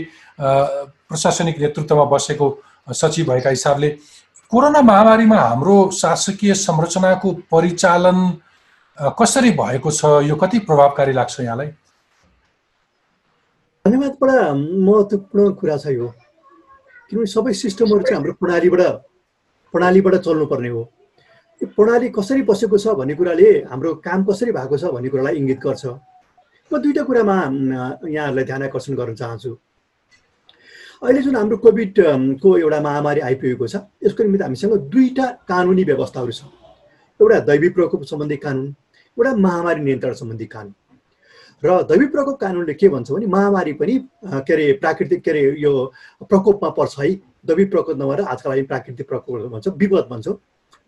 प्रशासनिक नेतृत्वमा बसेको सचिव भएका हिसाबले कोरोना महामारीमा हाम्रो शासकीय संरचनाको परिचालन कसरी भएको छ यो कति प्रभावकारी लाग्छ यहाँलाई? धन्यवाद बडा महत्त्वपूर्ण कुरा छ यो। किनभने सबै सिस्टमहरू चाहिँ हाम्रो प्रणालीबाट प्रणालीबाट चल्नुपर्ने हो। यो प्रणाली कसरी बसेको छ भन्ने कुराले हाम्रो काम कसरी भएको छ भन्ने कुरालाई इङ्गित गर्छ। म दुईवटा कुरामा यहाँहरूलाई ध्यान आकर्षण गर्न चाहन्छु। अहिले जुन हाम्रो कोभिड अम, को एउटा महामारी आइपुगेको छ यसको निमित्त हामीसँग दुईवटा कानुनी व्यवस्थाहरू छ। एउटा दैवी प्रकोप सम्बन्धी कानुन एउटा महामारी नियन्त्रण सम्बन्धी कानुन। र दैवी प्रकोप कानुनले के भन्छ भने महामारी पनि के अरे प्राकृतिक के अरे यो प्रकोपमा पर्छ है। दैवी प्रकोप नभएर आजकल हामी प्राकृतिक प्रकोप भन्छौँ विपद भन्छौँ।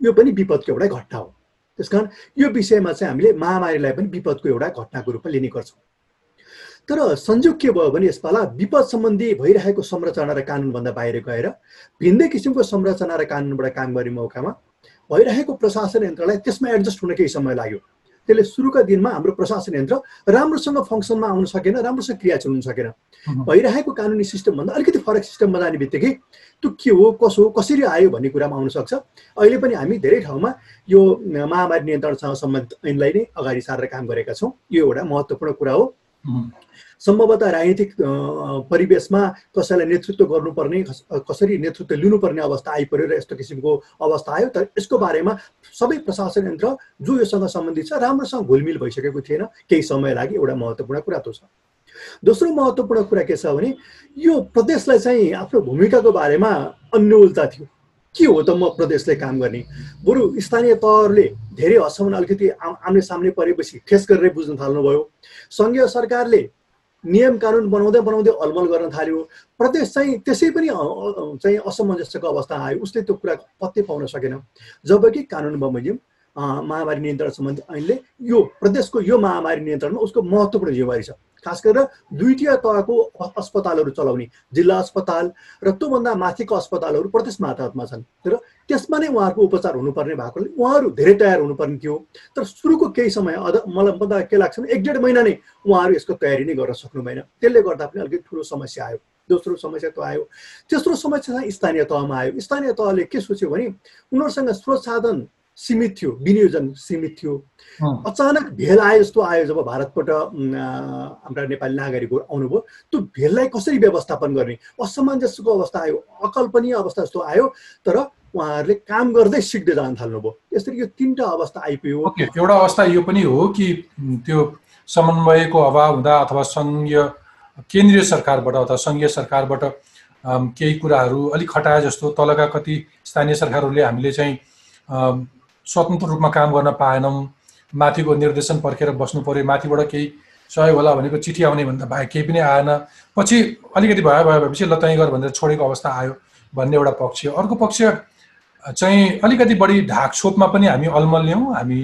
यो पनि विपदको एउटा घटना हो। त्यस कारण यो विषयमा चाहिँ हामीले महामारीलाई पनि विपदको एउटा घटनाको रूपमा लिने गर्छौँ। तर संयोग के भयो भने यसपाला विपद सम्बन्धी भइरहेको संरचना र कानुनभन्दा बाहिर गएर भिन्दै किसिमको संरचना र कानुनबाट काम गर्ने मौकामा भइरहेको प्रशासन यन्त्रलाई त्यसमा एडजस्ट हुन केही समय लाग्यो। त्यसले सुरुका दिनमा हाम्रो प्रशासन यन्त्र राम्रोसँग फङ्सनमा आउन सकेन राम्रोसँग क्रिया चल्न सकेन। भइरहेको कानुनी सिस्टमभन्दा अलिकति फरक सिस्टममा जाने बित्तिकै त्यो के हो कसो हो कसरी आयो भन्ने कुरामा आउन सक्छ। अहिले पनि हामी धेरै ठाउँमा यो महामारी नियन्त्रणसँग सम्बन्धित ऐनलाई नै अगाडि सारेर काम गरेका छौँ। यो एउटा महत्त्वपूर्ण कुरा हो। सम्भवतः राजनीतिक परिवेशमा कसैलाई नेतृत्व गर्नुपर्ने कस- कसरी नेतृत्व लिनुपर्ने अवस्था आइपर्यो र यस्तो किसिमको अवस्था आयो तर यसको बारेमा सबै प्रशासन यन्त्र जो योसँग सम्बन्धित छ राम्रोसँग घुलमिल भइसकेको थिएन। केही समय लागि एउटा महत्त्वपूर्ण कुरा त्यो छ। दोस्रो महत्त्वपूर्ण कुरा के छ भने यो प्रदेशलाई चाहिँ आफ्नो भूमिकाको बारेमा अन्यलता थियो। के हो त म प्रदेशले काम गर्ने? बरु स्थानीय तहहरूले धेरै हदसम्म अलिकति आम- आम्ने सामने परेपछि ठेस गरेर बुझ्न थाल्नुभयो। सङ्घीय सरकारले नियम कानुन बनाउँदै बनाउँदै अलमल गर्न थाल्यो। प्रदेश चाहिँ त्यसै पनि चाहिँ असमञ्जस्यको अवस्था आयो। उसले त्यो कुरा पत्तै पाउन सकेन। जबकि कानुन बमोजिम महामारी नियन्त्रण सम्बन्धी ऐनले यो प्रदेशको यो महामारी नियन्त्रणमा उसको महत्त्वपूर्ण जिम्मेवारी छ। खास गरेर द्वितीय तहको अस्पतालहरू चलाउने जिल्ला अस्पताल र त्योभन्दा माथिको अस्पतालहरू प्रदेशमा हातमा छन्। र त्यसमा नै उहाँहरूको उपचार हुनुपर्ने भएकोले उहाँहरू धेरै तयार हुनुपर्ने थियो। तर सुरुको केही समय अझ मलाई पत्ता के लाग्छ भने एक डेढ महिना नै उहाँहरू यसको तयारी नै गर्न सक्नु भएन। त्यसले गर्दा पनि अलिकति ठुलो समस्या आयो। दोस्रो समस्या त आयो। तेस्रो समस्या स्थानीय तहमा आयो। स्थानीय तहले के सोच्यो भने उनीहरूसँग स्रोत साधन सीमित थियो विनियोजन सीमित थियो। अचानक भेल आयो जस्तो आयो जब भारतबाट हाम्रा नेपाली नागरिकहरू आउनुभयो त्यो भेललाई कसरी व्यवस्थापन गर्ने? असमञ्जस्यको अवस्था आयो अकल्पनीय अवस्था जस्तो आयो तर उहाँहरूले काम गर्दै सिक्दै जान थाल्नुभयो। यसरी यो तिनवटा अवस्था आइपुग्यो। एउटा अवस्था यो पनि हो कि त्यो समन्वयको अभाव हुँदा अथवा सङ्घीय केन्द्रीय सरकारबाट अथवा सङ्घीय सरकारबाट केही कुराहरू अलिक खटाए जस्तो तलका कति स्थानीय सरकारहरूले हामीले चाहिँ स्वतन्त्र रूपमा काम गर्न पाएनौँ। माथिको निर्देशन पर्खेर बस्नु पर्यो। माथिबाट केही सहयोग होला भनेको चिठी आउने भन्दा बाहेक केही पनि आएन। पछि अलिकति भयो भयो भएपछि ल तै गर भनेर छोडेको अवस्था आयो भन्ने एउटा पक्ष। अर्को पक्ष चाहिँ अलिकति बढी ढाकछोपमा पनि हामी अल्मल्यौँ हामी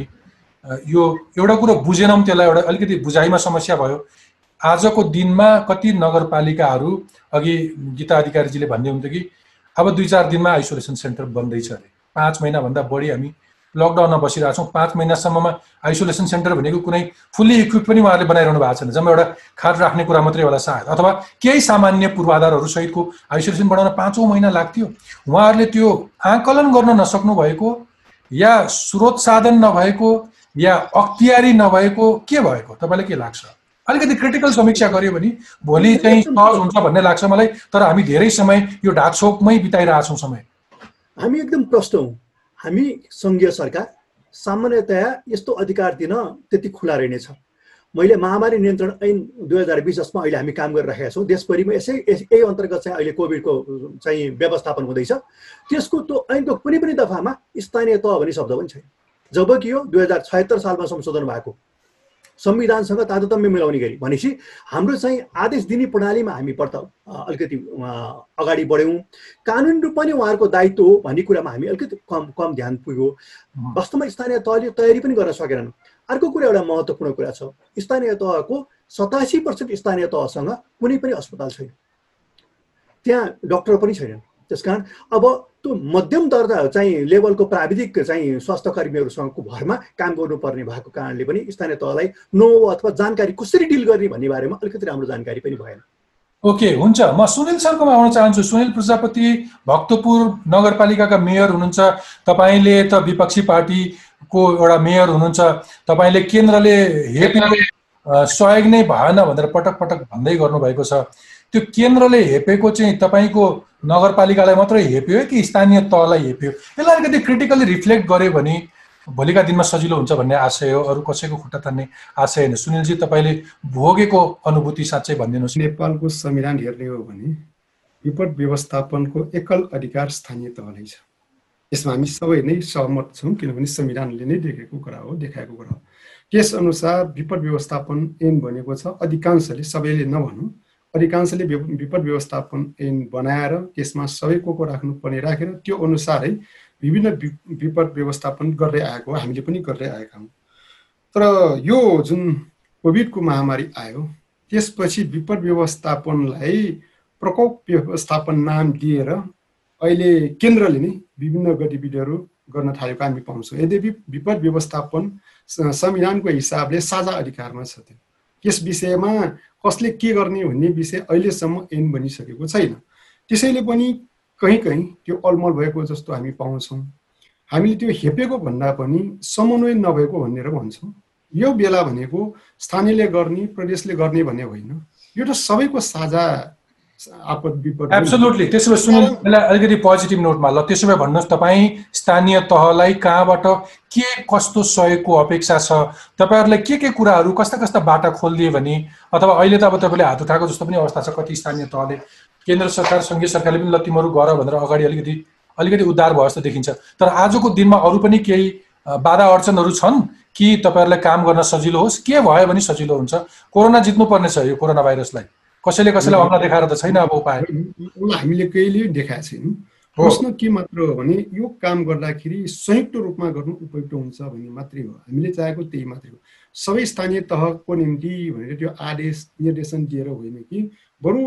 यो एउटा कुरो बुझेनौँ त्यसलाई एउटा अलिकति बुझाइमा समस्या भयो। आजको दिनमा कति नगरपालिकाहरू अघि गीता अधिकारीजीले भन्दै हुन्थ्यो कि अब दुई चार दिनमा आइसोलेसन सेन्टर बन्दैछ अरे। पाँच महिनाभन्दा बढी हामी लकडाउनमा बसिरहेको छौँ पाँच महिनासम्ममा आइसोलेसन सेन्टर भनेको कुनै फुल्ली इक्विप पनि उहाँहरूले बनाइरहनु भएको छैन जम्मा एउटा खाट राख्ने कुरा मात्रै होला सायद। अथवा केही सामान्य पूर्वाधारहरू सहितको आइसोलेसन बनाउन पाँचौँ महिना लाग्थ्यो। उहाँहरूले त्यो आकलन गर्न नसक्नु भएको या स्रोत साधन नभएको या अख्तियारी नभएको के भएको? तपाईँलाई के लाग्छ? अलिकति क्रिटिकल समीक्षा गर्यो भने भोलि चाहिँ सहज हुन्छ भन्ने लाग्छ मलाई तर हामी धेरै समय यो ढाकछोपमै बिताइरहेछौँ समय। हामी एकदम प्रष्ट हौँ। हामी सङ्घीय सरकार सामान्यतया यस्तो अधिकार दिन त्यति खुला रहेनछ। मैले महामारी नियन्त्रण ऐन दुई हजार बिस जसमा अहिले हामी काम गरिरहेका छौँ देशभरिमा यसै यही अन्तर्गत चाहिँ अहिले कोभिडको चाहिँ व्यवस्थापन हुँदैछ। त्यसको त्यो ऐनको कुनै पनि दफामा स्थानीय तह भन्ने शब्द पनि छैन। जबकि यो दुई हजार छयत्तर सालमा संशोधन भएको संविधानसँग तारतम्य मिलाउने गरी। भनेपछि हाम्रो चाहिँ आदेश दिने प्रणालीमा हामी पर्त अलिकति अगाडि बढ्यौँ। कानुन रूपमा नै उहाँहरूको दायित्व हो भन्ने कुरामा हामी अलिकति कम कम ध्यान पुग्यो। वास्तवमा स्थानीय तहले तयारी पनि गर्न सकेनन्। अर्को कुरा एउटा महत्त्वपूर्ण कुरा छ। स्थानीय तहको सतासी पर्सेन्ट स्थानीय तहसँग कुनै पनि अस्पताल छैन। त्यहाँ डक्टर पनि छैनन्। त्यसकारण अब त्यो मध्यम दर्जा चाहिँ लेभलको प्राविधिक चाहिँ स्वास्थ्य कर्मीहरूसँगको भरमा काम गर्नुपर्ने भएको कारणले पनि स्थानीय तहलाई नो अथवा जानकारी कसरी डिल गर्ने भन्ने बारेमा अलिकति राम्रो जानकारी पनि भएन। ओके हुन्छ। म सुनिल सरकोमा आउन चाहन्छु। सुनिल प्रजापति भक्तपुर नगरपालिकाका मेयर हुनुहुन्छ। तपाईँले त विपक्षी पार्टी को एउटा मेयर हुनुहुन्छ। तपाईँले केन्द्रले अ, सहयोग नै भएन भनेर पटक पटक भन्दै गर्नुभएको छ। त्यो केन्द्रले हेपेको चाहिँ तपाईँको नगरपालिकालाई मात्रै हेप्यो कि स्थानीय तहलाई हेप्यो? यसलाई अलिकति क्रिटिकली रिफ्लेक्ट गर्यो भने भोलिका दिनमा सजिलो हुन्छ भन्ने आशय हो। अरू कसैको खुट्टा तान्ने आशय होइन। सुनिलजी तपाईँले भोगेको अनुभूति साँच्चै भनिदिनुहोस् नेपालको संविधान हेर्ने हो भने विपद व्यवस्थापनको एकल अधिकार स्थानीय तहलाई छ। यसमा हामी सबै नै सहमत छौँ किनभने संविधानले नै देखेको कुरा हो देखाएको कुरा हो। त्यसअनुसार विपद व्यवस्थापन ऐन भनेको छ। अधिकांशले सबैले नभनौँ अधिकांशले विपद व्यवस्थापन ऐन बनाएर त्यसमा सबै को को राख्नुपर्ने राखेर त्यो अनुसारै विभिन्न विपद व्यवस्थापन गर्दै आएको हामीले पनि गर्दै आएका हौँ। तर यो जुन कोभिडको महामारी आयो त्यसपछि विपद व्यवस्थापनलाई प्रकोप व्यवस्थापन नाम दिएर अहिले केन्द्रले नै विभिन्न गतिविधिहरू गर्न थालेको हामी पाउँछौँ। यद्यपि विपद व्यवस्थापन संविधानको हिसाबले साझा अधिकारमा छ त्यो। यस विषयमा कसले के गर्ने भन्ने विषय अहिलेसम्म ऐन बनिसकेको छैन। त्यसैले पनि कहीँ कहीँ त्यो अलमल भएको जस्तो हामी पाउँछौँ। हामीले त्यो हेपेको भन्दा पनि समन्वय नभएको भनेर भन्छौँ। यो बेला भनेको स्थानीयले गर्ने प्रदेशले गर्ने भन्ने होइन। यो त सबैको साझा आपद विपद। एब्सोल्युटली त्यसो भए यसलाई अलिकति पोजिटिभ नोटमा ल। त्यसो भए भन्नुहोस् तपाईँ स्थानीय तहलाई कहाँबाट के कस्तो सहयोगको अपेक्षा छ? तपाईँहरूलाई के के कुराहरू कस्ता कस्ता बाटा खोलिदिए भने अथवा अहिले त अब तपाईँले हात उठाएको जस्तो पनि अवस्था छ कति स्थानीय तहले। केन्द्र सरकार सङ्घीय सरकारले पनि ल तिमीहरू गर भनेर अगाडि अलिकति अलिकति उद्धार भयो जस्तो देखिन्छ। तर आजको दिनमा अरू पनि केही बाधा अडचनहरू छन् कि तपाईँहरूलाई काम गर्न सजिलो होस्? के भयो भने सजिलो हुन्छ? कोरोना जित्नुपर्ने छ यो कोरोना भाइरसलाई। कसैले कसैलाई हमला देखाएर त छैन अब उपाय। हामीले कहिले देखाएको छैनौँ। प्रश्न के मात्र हो भने यो काम गर्दाखेरि संयुक्त रूपमा गर्नु उपयुक्त हुन्छ भन्ने मात्रै हो। हामीले चाहेको त्यही मात्रै हो। सबै स्थानीय तहको निम्ति भनेर त्यो आदेश निर्देशन दिएर होइन कि बरु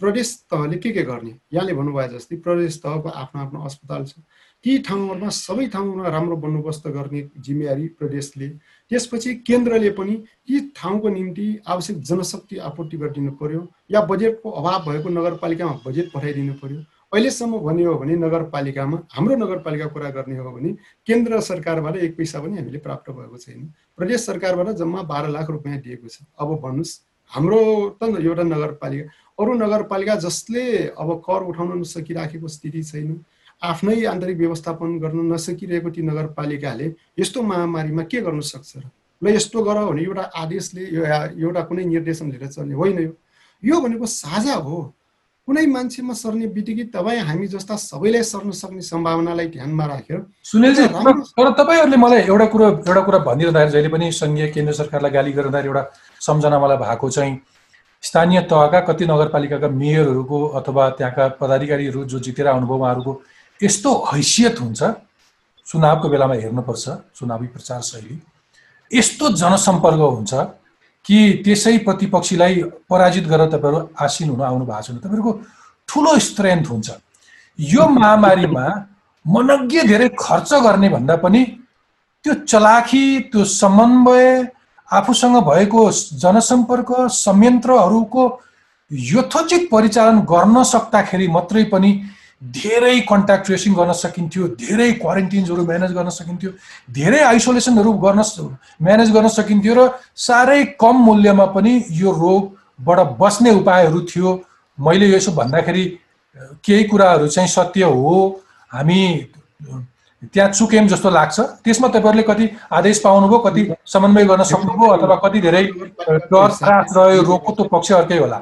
प्रदेश तहले के के गर्ने? यहाँले भन्नुभयो जस्तै प्रदेश तहको आफ्नो आफ्नो अस्पताल छ। ती ठाउँहरूमा सबै ठाउँमा राम्रो बन्दोबस्त गर्ने जिम्मेवारी प्रदेशले त्यसपछि केन्द्रले पनि ती ठाउँको निम्ति आवश्यक जनशक्ति आपूर्ति गरिदिनु पर्यो या बजेटको अभाव भएको नगरपालिकामा बजेट पठाइदिनु पर्यो। अहिलेसम्म भन्ने हो भने नगरपालिकामा हाम्रो नगरपालिका कुरा गर्ने हो भने केन्द्र सरकारबाट एक पैसा पनि हामीले प्राप्त भएको छैन। प्रदेश सरकारबाट जम्मा बाह्र लाख रुपियाँ दिएको छ। अब भन्नुहोस् हाम्रो त एउटा नगरपालिका अरू नगरपालिका जसले अब कर उठाउन नसकिराखेको स्थिति छैन। आफ्नै आन्तरिक व्यवस्थापन गर्न नसकिरहेको ती नगरपालिकाले यस्तो महामारीमा के गर्न सक्छ र ल यस्तो गर भने एउटा आदेशले यो- एउटा कुनै निर्देशन लिएर चल्ने होइन यो यो भनेको साझा हो कुनै मान्छेमा सर्ने बित्तिकै तपाईँ हामी जस्ता सबैलाई सर्न सक्ने सम्भावनालाई ध्यानमा राखेर सुनिलजी। तर तपाईँहरूले मलाई एउटा कुरो एउटा कुरा भनिरहँदाखेरि जहिले पनि सङ्घीय केन्द्र सरकारलाई गाली गरिरहँदाखेरि एउटा सम्झना मलाई भएको चाहिँ स्थानीय तहका कति नगरपालिकाका मेयरहरूको अथवा त्यहाँका पदाधिकारीहरू जो जितेर आउनुभयो उहाँहरूको यस्तो हैसियत हुन्छ चुनावको बेलामा हेर्नुपर्छ चुनावी प्रचार शैली। यस्तो जनसम्पर्क हुन्छ कि त्यसै प्रतिपक्षीलाई पराजित गरेर तपाईँहरू आसीन हुन आउनु भएको छैन। तपाईँहरूको ठुलो स्ट्रेन्थ हुन्छ। यो महामारीमा मनज्ञ धेरै खर्च गर्ने भन्दा पनि त्यो चलाखी त्यो समन्वय आफूसँग भएको जनसम्पर्क संयन्त्रहरूको यथोचित परिचालन गर्न सक्दाखेरि मात्रै पनि धेरै कन्ट्याक्ट ट्रेसिङ गर्न सकिन्थ्यो धेरै क्वारेन्टिन्सहरू म्यानेज गर्न सकिन्थ्यो धेरै आइसोलेसनहरू गर्न म्यानेज गर्न सकिन्थ्यो र साह्रै कम मूल्यमा पनि यो रोगबाट बस्ने उपायहरू थियो। मैले यसो भन्दाखेरि केही कुराहरू चाहिँ सत्य हो। हामी त्यहाँ चुक्यौँ जस्तो लाग्छ। त्यसमा तपाईँहरूले कति आदेश पाउनुभयो कति समन्वय गर्न सक्नुभयो अथवा कति धेरै डर त्रास रह्यो रोगको त्यो पक्ष अर्कै होला।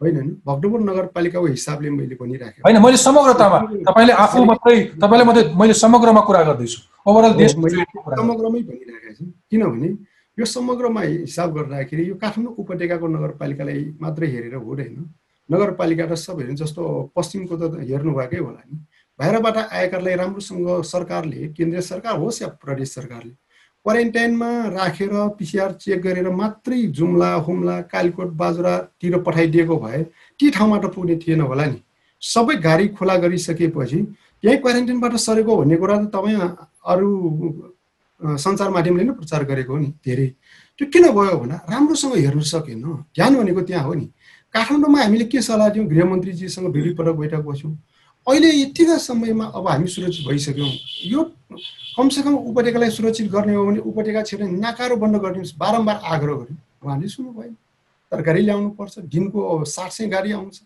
होइन भक्तपुर नगरपालिकाको हिसाबले मैले भनिराखेँ होइन मैले समग्रतामा तपाईँले आफू मात्रै तपाईँले मात्रै मैले समग्रमा कुरा गर्दैछु। ओभरअल गर्दैछु। समग्रमै भनिरहेको छु। किनभने यो समग्रमा हिसाब गर्दाखेरि यो काठमाडौँ उपत्यकाको नगरपालिकालाई मात्रै हेरेर हुँदैन नगरपालिका त सब हेर्नु जस्तो पश्चिमको त हेर्नुभएकै होला नि। बाहिरबाट आएकाहरूलाई राम्रोसँग सरकारले केन्द्रीय सरकार होस् या प्रदेश सरकारले क्वारेन्टाइनमा राखेर पिसिआर चेक गरेर मात्रै जुम्ला हुम्ला कालीकोट बाजुरातिर पठाइदिएको भए ती ठाउँमा त पुग्ने थिएन होला नि। सबै गाडी खुला गरिसकेपछि यही क्वारेन्टाइनबाट सरेको भन्ने कुरा त तपाईँ अरू सञ्चार माध्यमले नै प्रचार गरेको हो नि धेरै। त्यो किन भयो भन्दा राम्रोसँग हेर्नु सकेन। ध्यान भनेको त्यहाँ हो नि। काठमाडौँमा हामीले के सल्लाह दियौँ? गृहमन्त्रीजीसँग धेरै पटक बैठक बस्यौँ। अहिले यतिका समयमा अब हामी सुरक्षित भइसक्यौँ। यो कमसेकम उपत्यकालाई सुरक्षित गर्ने हो भने उपत्यका क्षेत्र नाकारो बन्द गरिदिनुहोस्। बारम्बार आग्रह गर्यो। उहाँले सुन्नु भएन तरकारी ल्याउनुपर्छ दिनको अब सात सय गाडी आउँछ।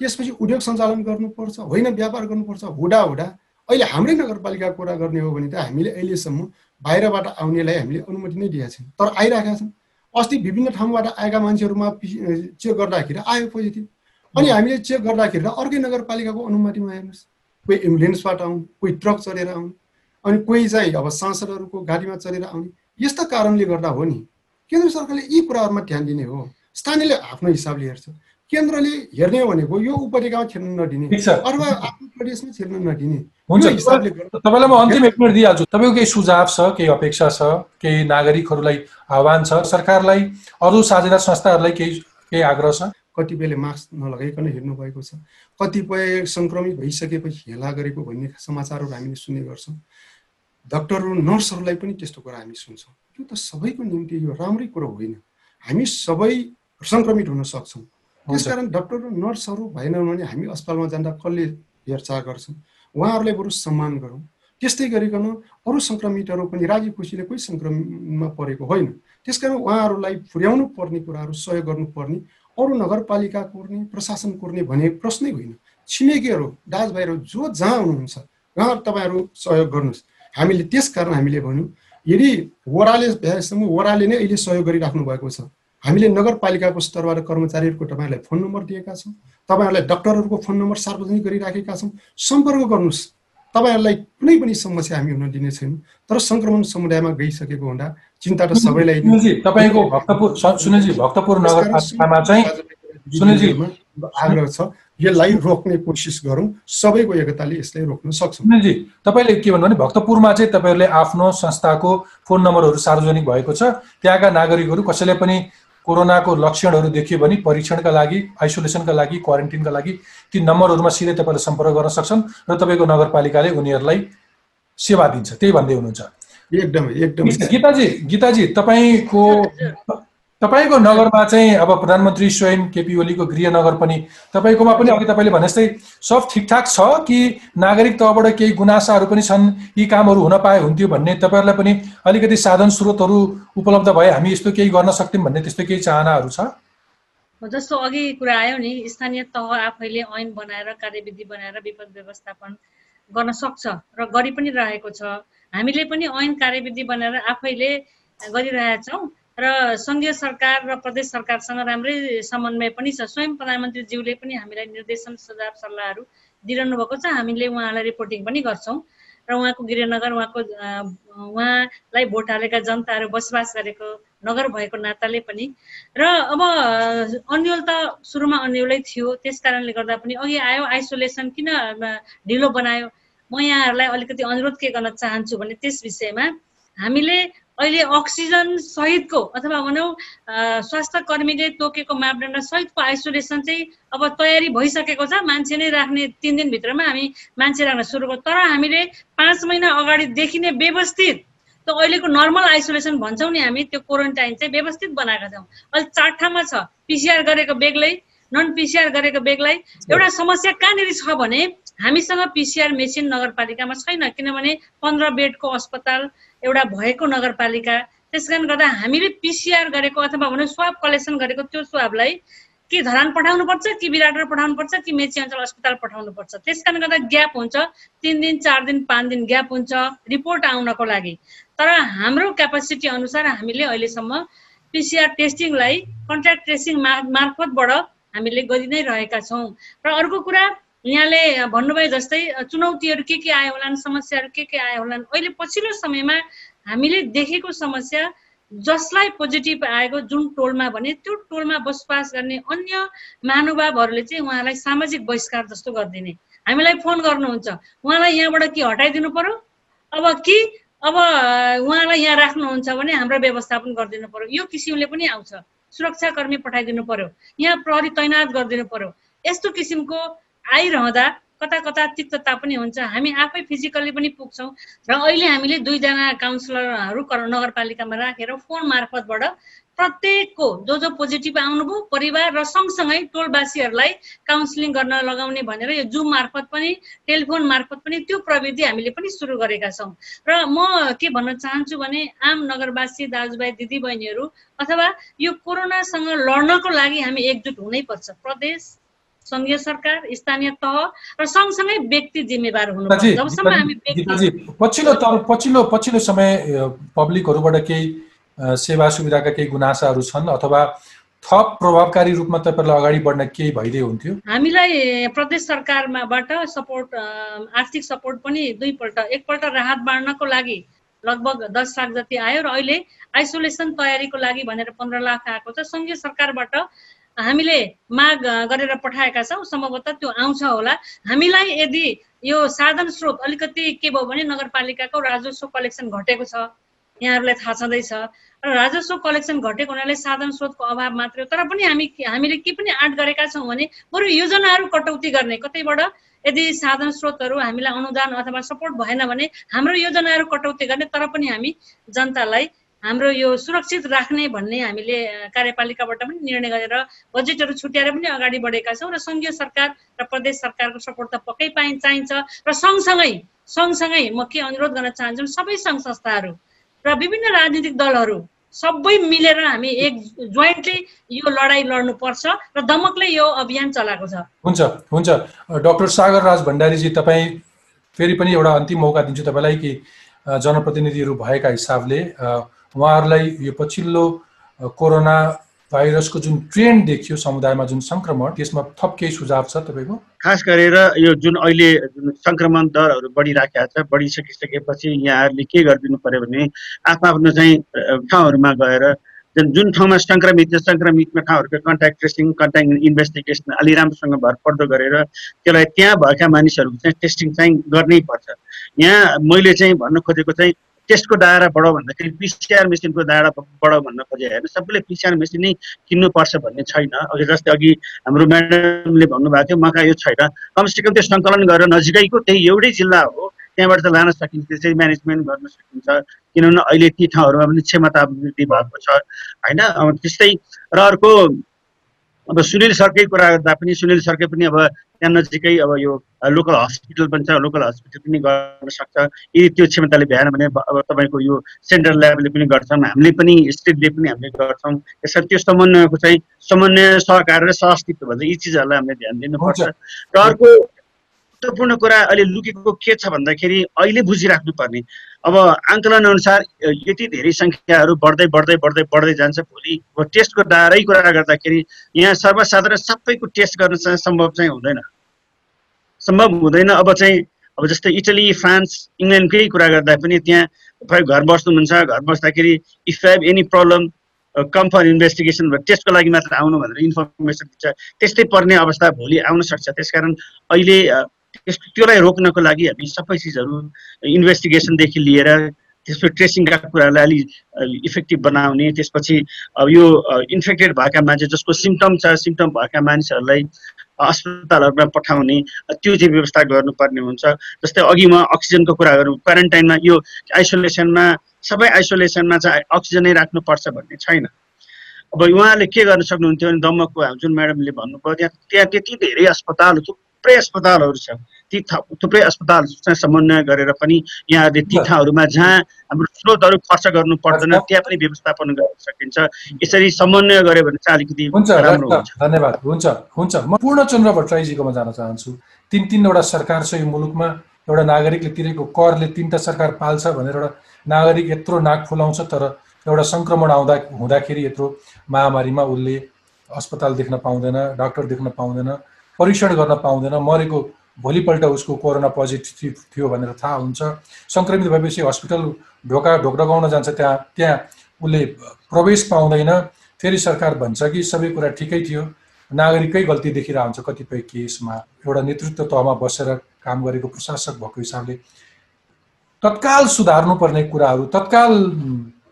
त्यसपछि उद्योग सञ्चालन गर्नुपर्छ होइन व्यापार गर्नुपर्छ हुडा हुडा अहिले हाम्रै नगरपालिकाको कुरा गर्ने हो भने त हामीले अहिलेसम्म बाहिरबाट आउनेलाई हामीले अनुमति नै दिएका छैन। तर आइरहेका छन्। अस्ति विभिन्न ठाउँबाट आएका मान्छेहरूमा चेक गर्दाखेरि आयो पोजिटिभ। अनि हामीले चेक गर्दाखेरि त अर्कै नगरपालिकाको अनुमतिमा हेर्नुहोस्। कोही एम्बुलेन्सबाट आउनु कोही ट्रक चढेर आउनु अनि कोही चाहिँ अब सांसदहरूको गाडीमा चढेर आउने यस्ता कारणले गर्दा हो नि। केन्द्र सरकारले यी कुराहरूमा ध्यान दिने हो। स्थानीयले आफ्नो हिसाबले हेर्छ। केन्द्रले हेर्ने भनेको यो उपत्यकामा छिर्न नदिने अथवा आफ्नो प्रदेशमा छिर्न नदिने। हुन्छ। तपाईँलाई म अन्तिम एक मिनट दिइहाल्छु। तपाईँको केही सुझाव छ केही अपेक्षा छ केही नागरिकहरूलाई आह्वान छ सरकारलाई अरू साझेदार संस्थाहरूलाई केही केही आग्रह छ? कतिपयले मास्क नलगाइकन हेर्नु भएको छ। कतिपय सङ्क्रमित भइसकेपछि हेला गरेको भन्ने समाचारहरू हामीले सुन्ने गर्छौँ। डक्टरहरू नर्सहरूलाई पनि त्यस्तो कुरा हामी सुन्छौँ। त्यो त सबैको निम्ति यो राम्रै कुरो होइन। हामी सबै सङ्क्रमित हुन सक्छौँ। त्यसकारण डक्टर र नर्सहरू भएनन् भने हामी अस्पतालमा जाँदा कसले हेरचाह गर्छौँ उहाँहरूलाई बरु सम्मान गरौँ। त्यस्तै गरिकन अरू सङ्क्रमितहरू पनि राजी खुसीले कोही सङ्क्रमणमा परेको होइन। त्यसकारण उहाँहरूलाई पुर्याउनु पर्ने कुराहरू सहयोग गर्नुपर्ने अरू नगरपालिका कोर्ने प्रशासन कोर्ने भने प्रश्नै होइन। छिमेकीहरू दाजुभाइहरू जो जहाँ हुनुहुन्छ उहाँ तपाईँहरू सहयोग गर्नुहोस्। हामीले त्यस कारण हामीले भन्यौँ यदि ओह्राले भ्याएसम्म ओह्राले नै अहिले सहयोग गरिराख्नु भएको छ हामीले नगरपालिकाको स्तरबाट कर्मचारीहरूको तपाईँहरूलाई फोन नम्बर दिएका छौँ तपाईँहरूलाई डक्टरहरूको फोन नम्बर सार्वजनिक गरिराखेका छौँ सम्पर्क गर्नुहोस्। तपाईँहरूलाई कुनै पनि समस्या हामी हुन दिने छैनौँ तर सङ्क्रमण समुदायमा गइसकेको हुँदा चिन्ता त सबैलाई तपाईँको भक्तपुर सुनिलजी भक्तपुर नगरपालिकामा चाहिँ सुनिलजी आग्रह छ। यसलाई रोक्ने कोसिस गरौँ। सबैको एकताले यसलाई रोक्न सक्छौँ। सुनिलजी तपाईँले के भन्नु भने भक्तपुरमा चाहिँ तपाईँहरूले आफ्नो संस्थाको फोन नम्बरहरू सार्वजनिक भएको छ। त्यहाँका नागरिकहरू कसैले पनि कोरोनाको लक्षणहरू देखियो भने परीक्षणका लागि आइसोलेसनका लागि क्वारेन्टिनका लागि ती नम्बरहरूमा सिधै तपाईँले सम्पर्क गर्न सक्छन् र तपाईँको नगरपालिकाले उनीहरूलाई सेवा दिन्छ। त्यही भन्दै हुनुहुन्छ। एकदमै एकदमै गीताजी गीताजी तपाईँको तपाईँको नगरमा चाहिँ अब प्रधानमन्त्री स्वयं केपी ओलीको गृहनगर पनि तपाईँकोमा पनि अघि तपाईँले भने जस्तै सब ठिकठाक छ कि नागरिक तहबाट केही गुनासाहरू पनि छन् यी कामहरू हुन पाए हुन्थ्यो भन्ने तपाईँहरूलाई पनि अलिकति साधन स्रोतहरू उपलब्ध भए हामी यस्तो केही गर्न सक्थ्यौँ भन्ने त्यस्तो केही चाहनाहरू छ? जस्तो अघि कुरा आयो नि स्थानीय तह आफैले ऐन बनाएर कार्यविधि बनाएर विपद व्यवस्थापन गर्न सक्छ र गरि पनि रहेको छ। हामीले पनि ऐन कार्यविधि बनाएर आफैले गरिरहेछौँ र सङ्घीय सरकार र प्रदेश सरकारसँग राम्रै समन्वय पनि छ। स्वयं प्रधानमन्त्रीज्यूले पनि हामीलाई निर्देशन सुझाव सल्लाहहरू दिइरहनु भएको छ। हामीले उहाँलाई रिपोर्टिङ पनि गर्छौँ र उहाँको गृहनगर उहाँको उहाँलाई भोट हालेका जनताहरू बसोबास गरेको नगर भएको नाताले पनि। र अब अन्यल त सुरुमा अन्यलै थियो। त्यस कारणले गर्दा पनि अघि आयो आइसोलेसन किन ढिलो बनायो? म यहाँहरूलाई अलिकति अनुरोध के गर्न चाहन्छु भने त्यस विषयमा हामीले अहिले अक्सिजन सहितको अथवा भनौँ स्वास्थ्य कर्मीले तोकेको मापदण्ड सहितको आइसोलेसन चाहिँ अब तयारी भइसकेको छ। मान्छे नै राख्ने तिन दिनभित्रमा हामी मान्छे राख्न सुरु गर्छौँ तर हामीले पाँच महिना अगाडिदेखि नै व्यवस्थित त्यो अहिलेको नर्मल आइसोलेसन भन्छौँ नि हामी त्यो क्वारेन्टाइन चाहिँ व्यवस्थित बनाएका छौँ। अहिले चार ठाउँमा छ। पिसिआर गरेको बेग्लै नन पिसिआर गरेको बेग्लै एउटा समस्या कहाँनिर छ भने हामीसँग पिसिआर मेसिन नगरपालिकामा छैन किनभने पन्ध्र बेडको अस्पताल एउटा भएको नगरपालिका। त्यस कारण गर्दा हामीले पिसिआर गरेको अथवा भनौँ स्वाब कलेक्सन गरेको त्यो स्वाबलाई कि धरान पठाउनुपर्छ कि विराटर पठाउनुपर्छ कि मेची अञ्चल अस्पताल पठाउनुपर्छ? त्यस कारण गर्दा ग्याप हुन्छ तिन दिन चार दिन पाँच दिन ग्याप हुन्छ रिपोर्ट आउनको लागि। तर हाम्रो क्यापासिटी अनुसार हामीले अहिलेसम्म पिसिआर टेस्टिङलाई कन्ट्याक्ट ट्रेसिङ मार्फतबाट हामीले गरि नै रहेका छौँ। र अर्को कुरा यहाँले भन्नुभयो जस्तै चुनौतीहरू के के आयो होलान् समस्याहरू के के आयो होलान्? अहिले पछिल्लो समयमा हामीले देखेको समस्या जसलाई पोजिटिभ आएको जुन टोलमा भने त्यो टोलमा बसोबास गर्ने अन्य महानुभावहरूले चाहिँ उहाँलाई सामाजिक बहिष्कार जस्तो गरिदिने। हामीलाई फोन गर्नुहुन्छ। उहाँलाई यहाँबाट के हटाइदिनु पर्यो? अब कि अब उहाँलाई यहाँ राख्नुहुन्छ भने हाम्रो व्यवस्थापन गरिदिनु पर्यो? यो किसिमले पनि आउँछ। सुरक्षाकर्मी पठाइदिनु पर्यो। यहाँ प्रहरी तैनात गरिदिनु पर्यो। यस्तो किसिमको आइरहँदा कता कता तिक्तता पनि हुन्छ। हामी आफै फिजिकल्ली पनि पुग्छौँ र अहिले हामीले दुईजना काउन्सिलरहरू नगरपालिकामा राखेर फोन मार्फतबाट प्रत्येकको जो जो पोजिटिभ आउनुभयो परिवार र सँगसँगै टोलवासीहरूलाई काउन्सिलिङ गर्न लगाउने भनेर यो जुम मार्फत पनि टेलिफोन मार्फत पनि त्यो प्रविधि हामीले पनि सुरु गरेका छौँ। र म के भन्न चाहन्छु भने आम नगरवासी दाजुभाइ दिदीबहिनीहरू अथवा यो कोरोनासँग लड्नको लागि हामी एकजुट हुनैपर्छ प्रदेश सङ्घीय सरकार स्थानीय तह र सँगसँगै व्यक्ति जिम्मेवार हुनुपर्छ जबसम्म हामी पछिल्लो तर पछिल्लो पछिल्लो समय पब्लिकहरूबाट केही सेवा सुविधाका केही गुनासाहरू छन् अथवा थप प्रभावकारी रूपमा तपाईँहरूलाई अगाडि बढ्न केही भइदिए हुन्थ्यो? हामीलाई प्रदेश सरकारमाबाट सपोर्ट आर्थिक सपोर्ट पनि दुईपल्ट एकपल्ट राहत बाँड्नको लागि लगभग दस लाख जति आयो र अहिले आइसोलेसन तयारीको लागि भनेर पन्ध्र लाख आएको छ। सङ्घीय सरकारबाट हामीले माग गरेर पठाएका छौँ सम्भवतः त्यो आउँछ होला। हामीलाई यदि यो साधन स्रोत अलिकति के भयो भने नगरपालिकाको राजस्व कलेक्सन घटेको छ यहाँहरूलाई थाहा छँदैछ। र राजस्व कलेक्सन घटेको हुनाले साधन स्रोतको अभाव मात्रै हो। तर पनि हामी हामीले के पनि आँट गरेका छौँ भने बरु योजनाहरू कटौती गर्ने कतैबाट यदि साधन स्रोतहरू हामीलाई अनुदान अथवा सपोर्ट भएन भने हाम्रो योजनाहरू कटौती गर्ने तर पनि हामी जनतालाई हाम्रो यो सुरक्षित राख्ने भन्ने हामीले कार्यपालिकाबाट पनि निर्णय गरेर बजेटहरू छुट्याएर पनि अगाडि बढेका छौँ र सङ्घीय सरकार र प्रदेश सरकारको सपोर्ट त पक्कै पाइ चाहिन्छ र सँगसँगै सँगसँगै म के अनुरोध गर्न चाहन्छु सबै सङ्घ संस्थाहरू र विभिन्न राजनीतिक दलहरू सबै मिलेर हामी एक जोइन्टली यो लडाइँ लड्नुपर्छ र दमकले यो अभियान चलाएको छ। हुन्छ हुन्छ। डाक्टर सागर राज भण्डारीजी तपाईँ फेरि पनि एउटा अन्तिम मौका दिन्छु तपाईँलाई कि जनप्रतिनिधिहरू भएका हिसाबले उहाँहरूलाई यो पछिल्लो कोरोना भाइरसको जुन ट्रेन्ड देखियो समुदायमा जुन सङ्क्रमण त्यसमा थप केही सुझाव छ तपाईँको? खास गरेर यो जुन अहिले जुन सङ्क्रमण दरहरू बढिराखेको छ बढिसकिसकेपछि यहाँहरूले के गरिदिनु पर्यो भने आफ्नो आफ्नो चाहिँ ठाउँहरूमा गएर जुन ठाउँमा सङ्क्रमित छ सङ्क्रमितमा ठाउँहरूको कन्ट्याक्ट ट्रेसिङ कन्ट्याक्ट इन्भेस्टिगेसन अलि राम्रोसँग भरपर्दो गरेर त्यसलाई त्यहाँ भएका मानिसहरूको चाहिँ टेस्टिङ चाहिँ गर्नै पर्छ। यहाँ मैले चाहिँ भन्न खोजेको चाहिँ टेस्टको दायरा बढाउ भन्दाखेरि पिसिआर मेसिनको दायरा बढाउ भन्न खोजे होइन। सबैले पिसिआर मेसिन नै किन्नुपर्छ भन्ने छैन। अघि जस्तै अघि हाम्रो म्याडमले भन्नुभएको थियो मका यो छैन। कमसेकम त्यो सङ्कलन गरेर नजिकैको त्यही एउटै जिल्ला हो त्यहाँबाट त लान सकिन्छ त्यसरी म्यानेजमेन्ट गर्न सकिन्छ। किनभने अहिले ती ठाउँहरूमा पनि क्षमता वृद्धि भएको छ होइन? त्यस्तै र अर्को अब सुनिल सरकै कुरा गर्दा पनि सुनिल सरकै पनि अब त्यहाँ नजिकै अब यो लोकल हस्पिटल पनि छ। लोकल हस्पिटल पनि गर्न सक्छ। यदि त्यो क्षमताले भ्याएन भने अब तपाईँको यो सेन्ट्रल लेभलले पनि गर्छौँ हामीले पनि स्टेटले पनि हामीले गर्छौँ। त्यसरी त्यो समन्वयको चाहिँ समन्वय सहकार र सहअस्तित्व भन्छ यी चिजहरूलाई हामीले ध्यान दिनुपर्छ। र अर्को महत्त्वपूर्ण कुरा अहिले लुकेको के छ भन्दाखेरि अहिले बुझिराख्नुपर्ने। अब आङ्कलन अनुसार यति धेरै सङ्ख्याहरू बढ्दै बढ्दै बढ्दै बढ्दै जान्छ भोलि। अब टेस्टको दायरै कुरा गर्दाखेरि यहाँ सर्वसाधारण सबैको टेस्ट गर्न चाहिँ सम्भव चाहिँ हुँदैन। सम्भव हुँदैन। अब चाहिँ अब जस्तै इटली फ्रान्स इङ्ल्यान्डकै कुरा गर्दा पनि त्यहाँ तपाईँ घर बस्नुहुन्छ। घर बस्दाखेरि if have any problem come for investigation टेस्टको लागि मात्र आउनु भनेर इन्फर्मेसन दिन्छ। त्यस्तै पर्ने अवस्था भोलि आउन सक्छ। त्यसकारण अहिले त्यस त्योलाई रोक्नको लागि हामी सबै चिजहरू इन्भेस्टिगेसनदेखि लिएर त्यसपछि ट्रेसिङका कुरालाई अलिक इफेक्टिभ बनाउने त्यसपछि अब यो इन्फेक्टेड भएका मान्छे जसको सिम्टम छ सिम्टम भएका मानिसहरूलाई अस्पतालहरूमा पठाउने त्यो चाहिँ व्यवस्था गर्नुपर्ने हुन्छ। जस्तै अघि म अक्सिजनको कुरा गरौँ क्वारेन्टाइनमा यो आइसोलेसनमा सबै आइसोलेसनमा चाहिँ अक्सिजनै राख्नुपर्छ भन्ने छैन। अब उहाँले के गर्न सक्नुहुन्थ्यो भने हाम्रो जुन म्याडमले भन्नुभयो त्यहाँ त्यहाँ त्यति धेरै अस्पताल थुप्रै अस्पतालहरू छ ती थुप्रै अस्पतालसँग समन्वय गरेर पनि यहाँहरूले ती ठाउँहरूमा जहाँ हाम्रो स्रोतहरू खर्च गर्नु पर्दैन त्यहाँ पनि व्यवस्थापन गर्न सकिन्छ। यसरी समन्वय गऱ्यो भने चाहिँ अलिकति राम्रो हुन्छ। धन्यवाद। हुन्छ हुन्छ। म पूर्णचन्द्र भट्टराईजीकोमा जान चाहन्छु। तिन तिनवटा सरकार छ यो मुलुकमा। एउटा नागरिकले तिरेको करले तिनवटा सरकार पाल्छ भनेर एउटा नागरिक यत्रो नाक फुलाउँछ तर एउटा सङ्क्रमण आउँदा हुँदाखेरि यत्रो महामारीमा उसले अस्पताल देख्न पाउँदैन डाक्टर देख्न पाउँदैन। परीक्षण गर्न पाउँदैन मरेको भोलिपल्ट उसको कोरोना पोजिटिभ थियो भनेर थाहा हुन्छ। सङ्क्रमित भएपछि हस्पिटल ढोका ढोक्ढगाउन जान्छ त्यहाँ त्यहाँ उसले प्रवेश पाउँदैन। फेरि सरकार भन्छ कि सबै कुरा ठिकै थियो नागरिककै गल्ती देखिरहेको हुन्छ कतिपय केसमा। एउटा नेतृत्व तहमा बसेर काम गरेको प्रशासक भएको हिसाबले तत्काल सुधार्नुपर्ने कुराहरू तत्काल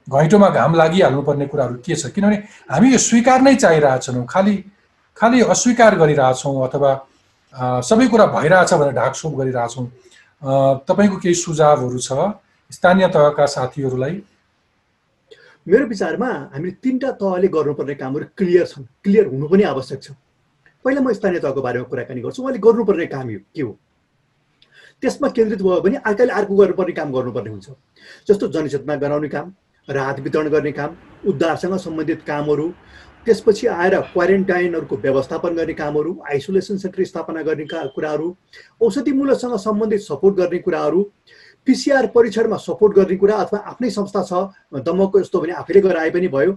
घैँटोमा घाम लागिहाल्नुपर्ने कुराहरू के छ? किनभने हामी यो स्वीकार नै चाहिरहेछौँ खालि खालि अस्वीकार गरिरहेछौँ अथवा सबै कुरा भइरहेछ भनेर ढाकछोप गरिरहेछौँ। तपाईँको केही सुझावहरू छ स्थानीय तहका साथीहरूलाई? मेरो विचारमा हामीले तिनवटा तहले गर्नुपर्ने कामहरू क्लियर छन्। क्लियर हुनु पनि आवश्यक छ। पहिला म स्थानीय तहको बारेमा कुराकानी गर्छु। उहाँले गर्नुपर्ने काम यो के हो? त्यसमा केन्द्रित भयो भने अर्काले अर्को गर्नुपर्ने काम गर्नुपर्ने हुन्छ। जस्तो जनचेतना गराउने काम राहत वितरण गर्ने काम उद्धारसँग सम्बन्धित कामहरू त्यसपछि आएर क्वारेन्टाइनहरूको व्यवस्थापन गर्ने कामहरू आइसोलेसन सेन्टर स्थापना गर्ने का कुराहरू औषधि मूल्यसँग सम्बन्धित सपोर्ट गर्ने कुराहरू पिसिआर परीक्षणमा सपोर्ट गर्ने कुरा अथवा आफ्नै संस्था छ दमकको यस्तो भने आफैले गरेर आए पनि भयो।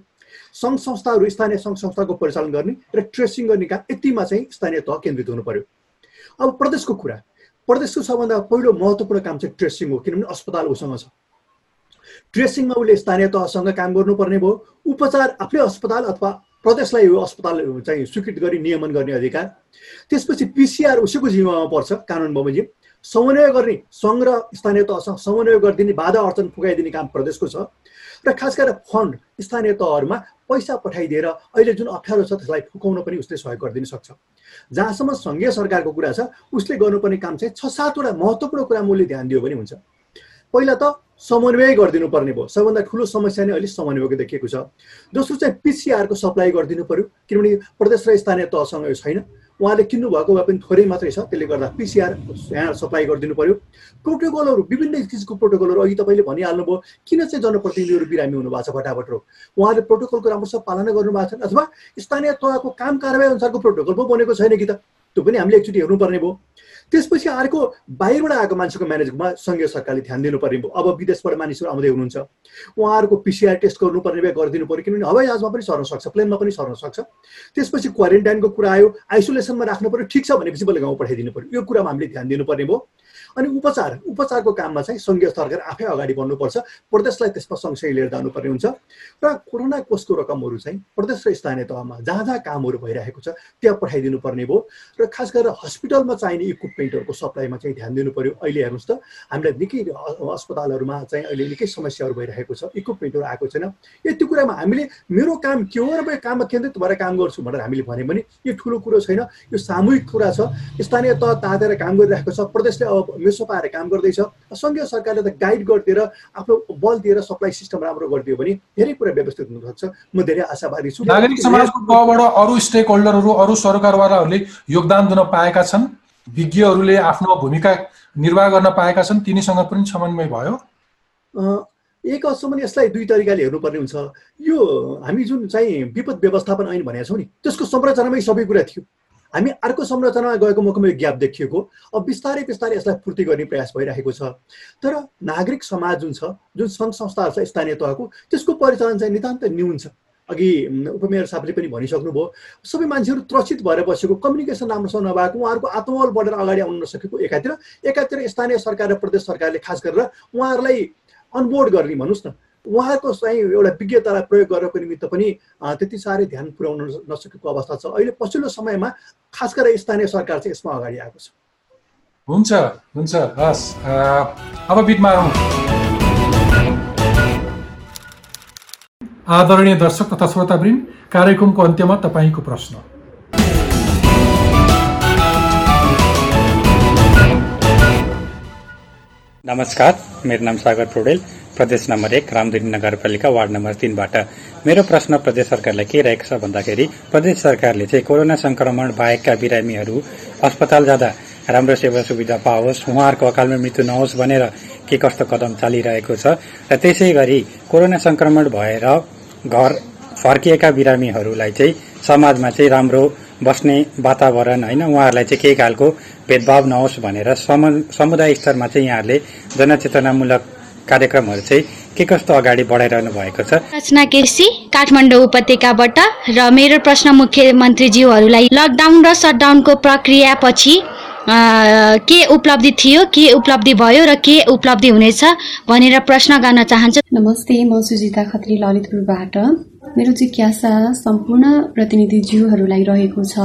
सङ्घ संस्थाहरू स्थानीय सङ्घ संस्थाको परिचालन गर्ने र ट्रेसिङ गर्ने काम यतिमा चाहिँ स्थानीय तह केन्द्रित हुनु पर्यो। अब प्रदेशको कुरा। प्रदेशको सबभन्दा पहिलो महत्त्वपूर्ण काम चाहिँ ट्रेसिङ हो किनभने अस्पताल उसँग छ। ट्रेसिङमा उसले स्थानीय तहसँग काम गर्नुपर्ने भयो। उपचार आफ्नै अस्पताल अथवा प्रदेशलाई यो अस्पताल चाहिँ स्वीकृत गरी नियमन गर्ने अधिकार। त्यसपछि पिसिआर उसैको जिम्मामा पर्छ कानुन बमोजिम। समन्वय गर्ने सङ्घ र स्थानीय तहसँग समन्वय गरिदिने बाधा अडचन पुगाइदिने काम प्रदेशको छ। र खास गरेर फन्ड स्थानीय तहहरूमा पैसा पठाइदिएर अहिले जुन अप्ठ्यारो छ त्यसलाई फुकाउन पनि उसले सहयोग गरिदिन सक्छ। जहाँसम्म सङ्घीय सरकारको कुरा छ उसले गर्नुपर्ने काम चाहिँ छ सातवटा महत्त्वपूर्ण कुरामा उसले ध्यान दियो भने हुन्छ। पहिला त समन्वय गरिदिनु पर्ने भयो। सबभन्दा ठुलो समस्या नै अलिक समन्वयको देखिएको छ। दोस्रो चाहिँ पिसिआरको सप्लाई गरिदिनु पर्यो किनभने प्रदेश र स्थानीय तहसँग यो छैन। उहाँले किन्नु भएको भए पनि थोरै मात्रै छ। त्यसले गर्दा पिसिआर यहाँ सप्लाई गरिदिनु पर्यो। प्रोटोकलहरू विभिन्न किसिमको प्रोटोकलहरू अघि तपाईँले भनिहाल्नुभयो। किन चाहिँ जनप्रतिनिधिहरू बिरामी हुनुभएको छ फटाफट रोग उहाँले प्रोटोकलको राम्रोसँग पालना गर्नुभएको छैन अथवा स्थानीय तहको काम कारवाही अनुसारको प्रोटोकल पो बनेको छैन कि त? त्यो पनि हामीले एकचोटि हेर्नुपर्ने भयो। त्यसपछि अर्को बाहिरबाट आएको मान्छेको म्यानेजमा सङ्घीय सरकारले ध्यान दिनुपर्ने भयो। अब विदेशबाट मानिसहरू आउँदै हुनुहुन्छ। उहाँहरूको पिसिआर टेस्ट गर्नुपर्ने भए गरिदिनु पऱ्यो किनभने हवाई जहाजमा पनि सर्न सक्छ प्लेनमा पनि सर्न सक्छ। त्यसपछि क्वारेन्टाइनको कुरा आयो आइसोलेसनमा राख्नु पऱ्यो ठिक छ भनेपछि बल्ल गाउँ पठाइदिनु पऱ्यो। यो कुरामा हामीले ध्यान दिनुपर्ने भयो। अनि उपचार उपचारको काममा चाहिँ सङ्घीय सरकार आफै अगाडि बढ्नुपर्छ। प्रदेशलाई त्यसमा सँगसँगै लिएर जानुपर्ने हुन्छ। र कोरोना कोषको रकमहरू चाहिँ प्रदेश र स्थानीय तहमा जहाँ जहाँ कामहरू भइरहेको छ त्यहाँ पठाइदिनु पर्ने भयो र खास गरेर हस्पिटलमा चाहिने इक्विपमेन्टहरूको सप्लाईमा चाहिँ ध्यान दिनु पऱ्यो अहिले हेर्नुहोस् त हामीलाई निकै अस्पतालहरूमा चाहिँ अहिले निकै समस्याहरू भइरहेको छ। इक्विपमेन्टहरू आएको छैन। यति कुरामा हामीले मेरो काम के हो र म काममा केन्द्रित भएर काम गर्छु भनेर हामीले भन्यो भने यो ठुलो कुरो छैन। यो सामूहिक कुरा छ। स्थानीय तह तातेर काम गरिरहेको छ। प्रदेशले अब मेसो पाएर काम गर्दैछ सङ्घीय सरकारले त गाइड गरिदिएर आफ्नो बल दिएर सप्लाई सिस्टम राम्रो गरिदियो भने धेरै कुरा व्यवस्थित हुनसक्छ। म धेरै आशावादी छु। नागरिक समाजको तहबाट अरू स्टेक होल्डरहरू अरू सरकारवालाहरूले योगदान दिन पाएका छन्। विज्ञहरूले आफ्नो भूमिका निर्वाह गर्न पाएका छन्। तिनीसँग पनि समन्वय भयो। एक हदसम्म यसलाई दुई तरिकाले हेर्नुपर्ने हुन्छ। यो हामी जुन चाहिँ विपद व्यवस्थापन ऐन भनेका छौँ नि त्यसको संरचनामै सबै कुरा थियो। हामी अर्को संरचनामा गएको मौकामा यो ग्याप देखिएको अब बिस्तारै बिस्तारै यसलाई पूर्ति गर्ने प्रयास भइरहेको छ। तर नागरिक समाज जुन छ जुन सङ्घ संस्थाहरू छ स्थानीय तहको त्यसको परिचालन चाहिँ नितान्त न्यून छ। अघि उपमेयर साहबले पनि भनिसक्नुभयो सबै मान्छेहरू त्रसित भएर बसेको कम्युनिकेसन राम्रोसँग नभएको उहाँहरूको आत्मबल बढेर अगाडि आउन नसकेको एकातिर एकातिर स्थानीय सरकार र प्रदेश सरकारले खास गरेर उहाँहरूलाई अनबोर्ड गर्ने भन्नुहोस् न। उहाँको चाहिँ एउटा विज्ञतालाई प्रयोग गर्नको निमित्त पनि त्यति साह्रै ध्यान पुर्याउन नसकेको अवस्था छ। अहिले पछिल्लो समयमा खास गरेर स्थानीय सरकार चाहिँ यसमा अगाडि आएको छ। हुन्छ हुन्छ हस् अब बिटमा आदरणीय दर्शक तथा श्रोतावृन्द कार्यक्रमको अन्त्यमा तपाईँको प्रश्न। नमस्कार मेरो नाम सागर पौडेल। प्रदेश नम्बर एक रामधुनी नगरपालिका वार्ड नम्बर तीनबाट। मेरो प्रश्न प्रदेश सरकारलाई के रहेको छ भन्दाखेरि प्रदेश सरकारले चाहिँ कोरोना संक्रमण बाहेकका बिरामीहरू अस्पताल जाँदा राम्रो सेवा सुविधा पाओस् उहाँहरूको अकालमा मृत्यु नहोस् भनेर के कस्तो कदम चालिरहेको छ र त्यसै गरी कोरोना संक्रमण भएर घर फर्किएका बिरामीहरूलाई चाहिँ समाजमा चाहिँ राम्रो बस्ने वातावरण होइन उहाँहरूलाई चाहिँ केही खालको भेदभाव नहोस् भनेर समुदाय स्तरमा चाहिँ यहाँहरूले जनचेतनामूलक कार्यक्रमहरू चाहिँ के कस्तो अगाडि बढाइरहनु भएको छ? रचना केसी काठमाडौँ उपत्यकाबाट र मेरो प्रश्न मुख्यमन्त्रीज्यूहरूलाई लकडाउन र सटडाउनको प्रक्रिया पछि के उपलब्धि थियो के उपलब्धि भयो र के उपलब्धि हुनेछ भनेर प्रश्न गर्न चाहन्छु। नमस्ते म सुजिता खत्री ललितपुरबाट। मेरो जिज्ञासा सम्पूर्ण प्रतिनिधिज्यूहरूलाई रहेको छ।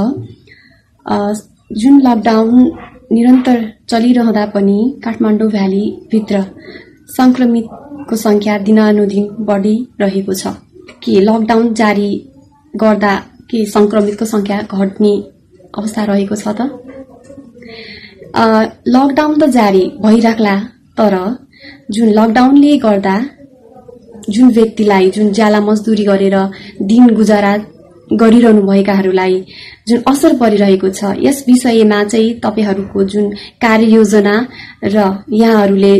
जुन लकडाउन निरन्तर चलिरहँदा पनि काठमाडौँ भ्यालीभित्र सङ्क्रमितको सङ्ख्या दिनानुदिन बढिरहेको छ। के लकडाउन जारी गर्दा के सङ्क्रमितको सङ्ख्या घट्ने अवस्था रहेको छ त? लकडाउन त जारी भइराख्ला तर जुन लकडाउनले गर्दा जुन व्यक्तिलाई जुन ज्याला मजदुरी गरेर दिन गुजारा गरिरहनु भएकाहरूलाई जुन असर परिरहेको छ यस विषयमा चाहिँ तपाईँहरूको जुन कार्ययोजना र यहाँहरूले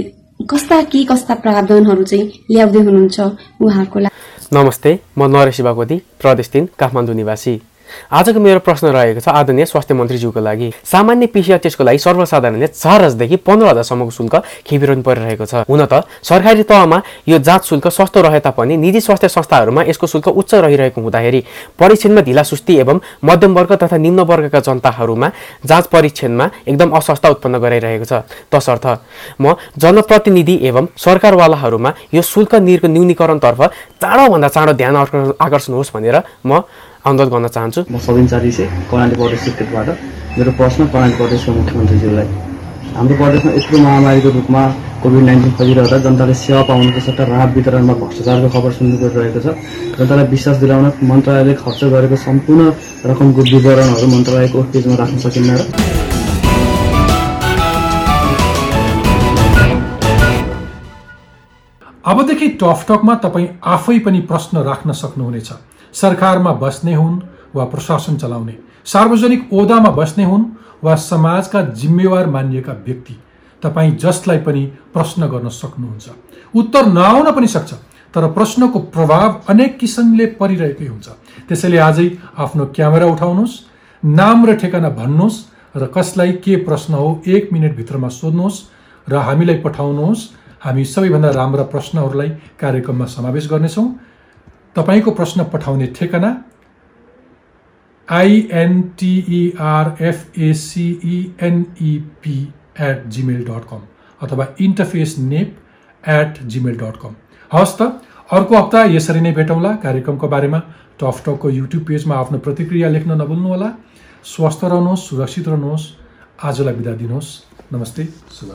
कस्ता के कस्ता प्रावधानहरू चाहिँ ल्याउँदै हुनुहुन्छ उहाँहरूको लागि? नमस्ते म नरेश बागवती प्रदेश तिन काठमाडौँ निवासी। आजको मेरो प्रश्न रहेको छ आदरणीय स्वास्थ्य मन्त्रीज्यूको लागि। सामान्य पिसिआर टेस्टको लागि सर्वसाधारणले चार हजारदेखि पन्ध्र हजारसम्मको शुल्क खेपिरहनु परिरहेको छ। हुन त सरकारी तहमा यो जाँच शुल्क सस्तो रहे तापनि निजी स्वास्थ्य संस्थाहरूमा यसको शुल्क उच्च रहिरहेको हुँदाखेरि परीक्षणमा ढिला सुस्ती एवं मध्यम वर्ग तथा निम्न वर्गका जनताहरूमा जाँच परीक्षणमा एकदम अस्वस्थ उत्पन्न गराइरहेको छ। तसर्थ म जनप्रतिनिधि एवं सरकारवालाहरूमा यो शुल्क निरको न्यूनीकरणतर्फ चाँडोभन्दा चाँडो ध्यान आकर्षण होस् भनेर म अनुरोध गर्न चाहन्छु। म सबिन चारिसे कर्णाली प्रदेश मेरो प्रश्न कर्णाली प्रदेशको मुख्यमन्त्रीज्यूलाई। हाम्रो प्रदेशमा यत्रो महामारीको रूपमा कोभिड नाइन्टिन फैलिरहँदा जनताले सेवा पाउनुको सट्टा राहत वितरणमा भ्रष्टाचारको खबर सुन्नु परिरहेको छ। जनतालाई विश्वास दिलाउन मन्त्रालयले खर्च गरेको सम्पूर्ण रकमको विवरणहरू मन्त्रालयको पेजमा राख्न सकिन्न र अबदेखि टकमा तपाईँ आफै पनि प्रश्न राख्न सक्नुहुनेछ। सरकारमा बस्ने हुन् वा प्रशासन चलाउने सार्वजनिक ओदामा बस्ने हुन् वा समाजका जिम्मेवार मानिएका व्यक्ति तपाईँ जसलाई पनि प्रश्न गर्न सक्नुहुन्छ। उत्तर नआउन पनि सक्छ तर प्रश्नको प्रभाव अनेक किसिमले परिरहेकै हुन्छ। त्यसैले आजै आफ्नो क्यामेरा उठाउनुहोस् नाम र ठेगाना भन्नुहोस् र कसलाई के प्रश्न हो एक मिनटभित्रमा सोध्नुहोस् र हामीलाई पठाउनुहोस्। हामी सबैभन्दा राम्रा प्रश्नहरूलाई कार्यक्रममा समावेश गर्नेछौँ। तपाईँको प्रश्न पठाउने ठेगाना INTERFACENEP at Gmail dot com अथवा Interface Nep at Gmail dot com हवस् त अर्को हप्ता यसरी नै भेटौँला कार्यक्रमको बारेमा। टकको युट्युब पेजमा आफ्नो प्रतिक्रिया लेख्न नभुल्नुहोला। स्वस्थ रहनुहोस् सुरक्षित रहनुहोस्। आजलाई बिदा दिनुहोस्। नमस्ते शुभ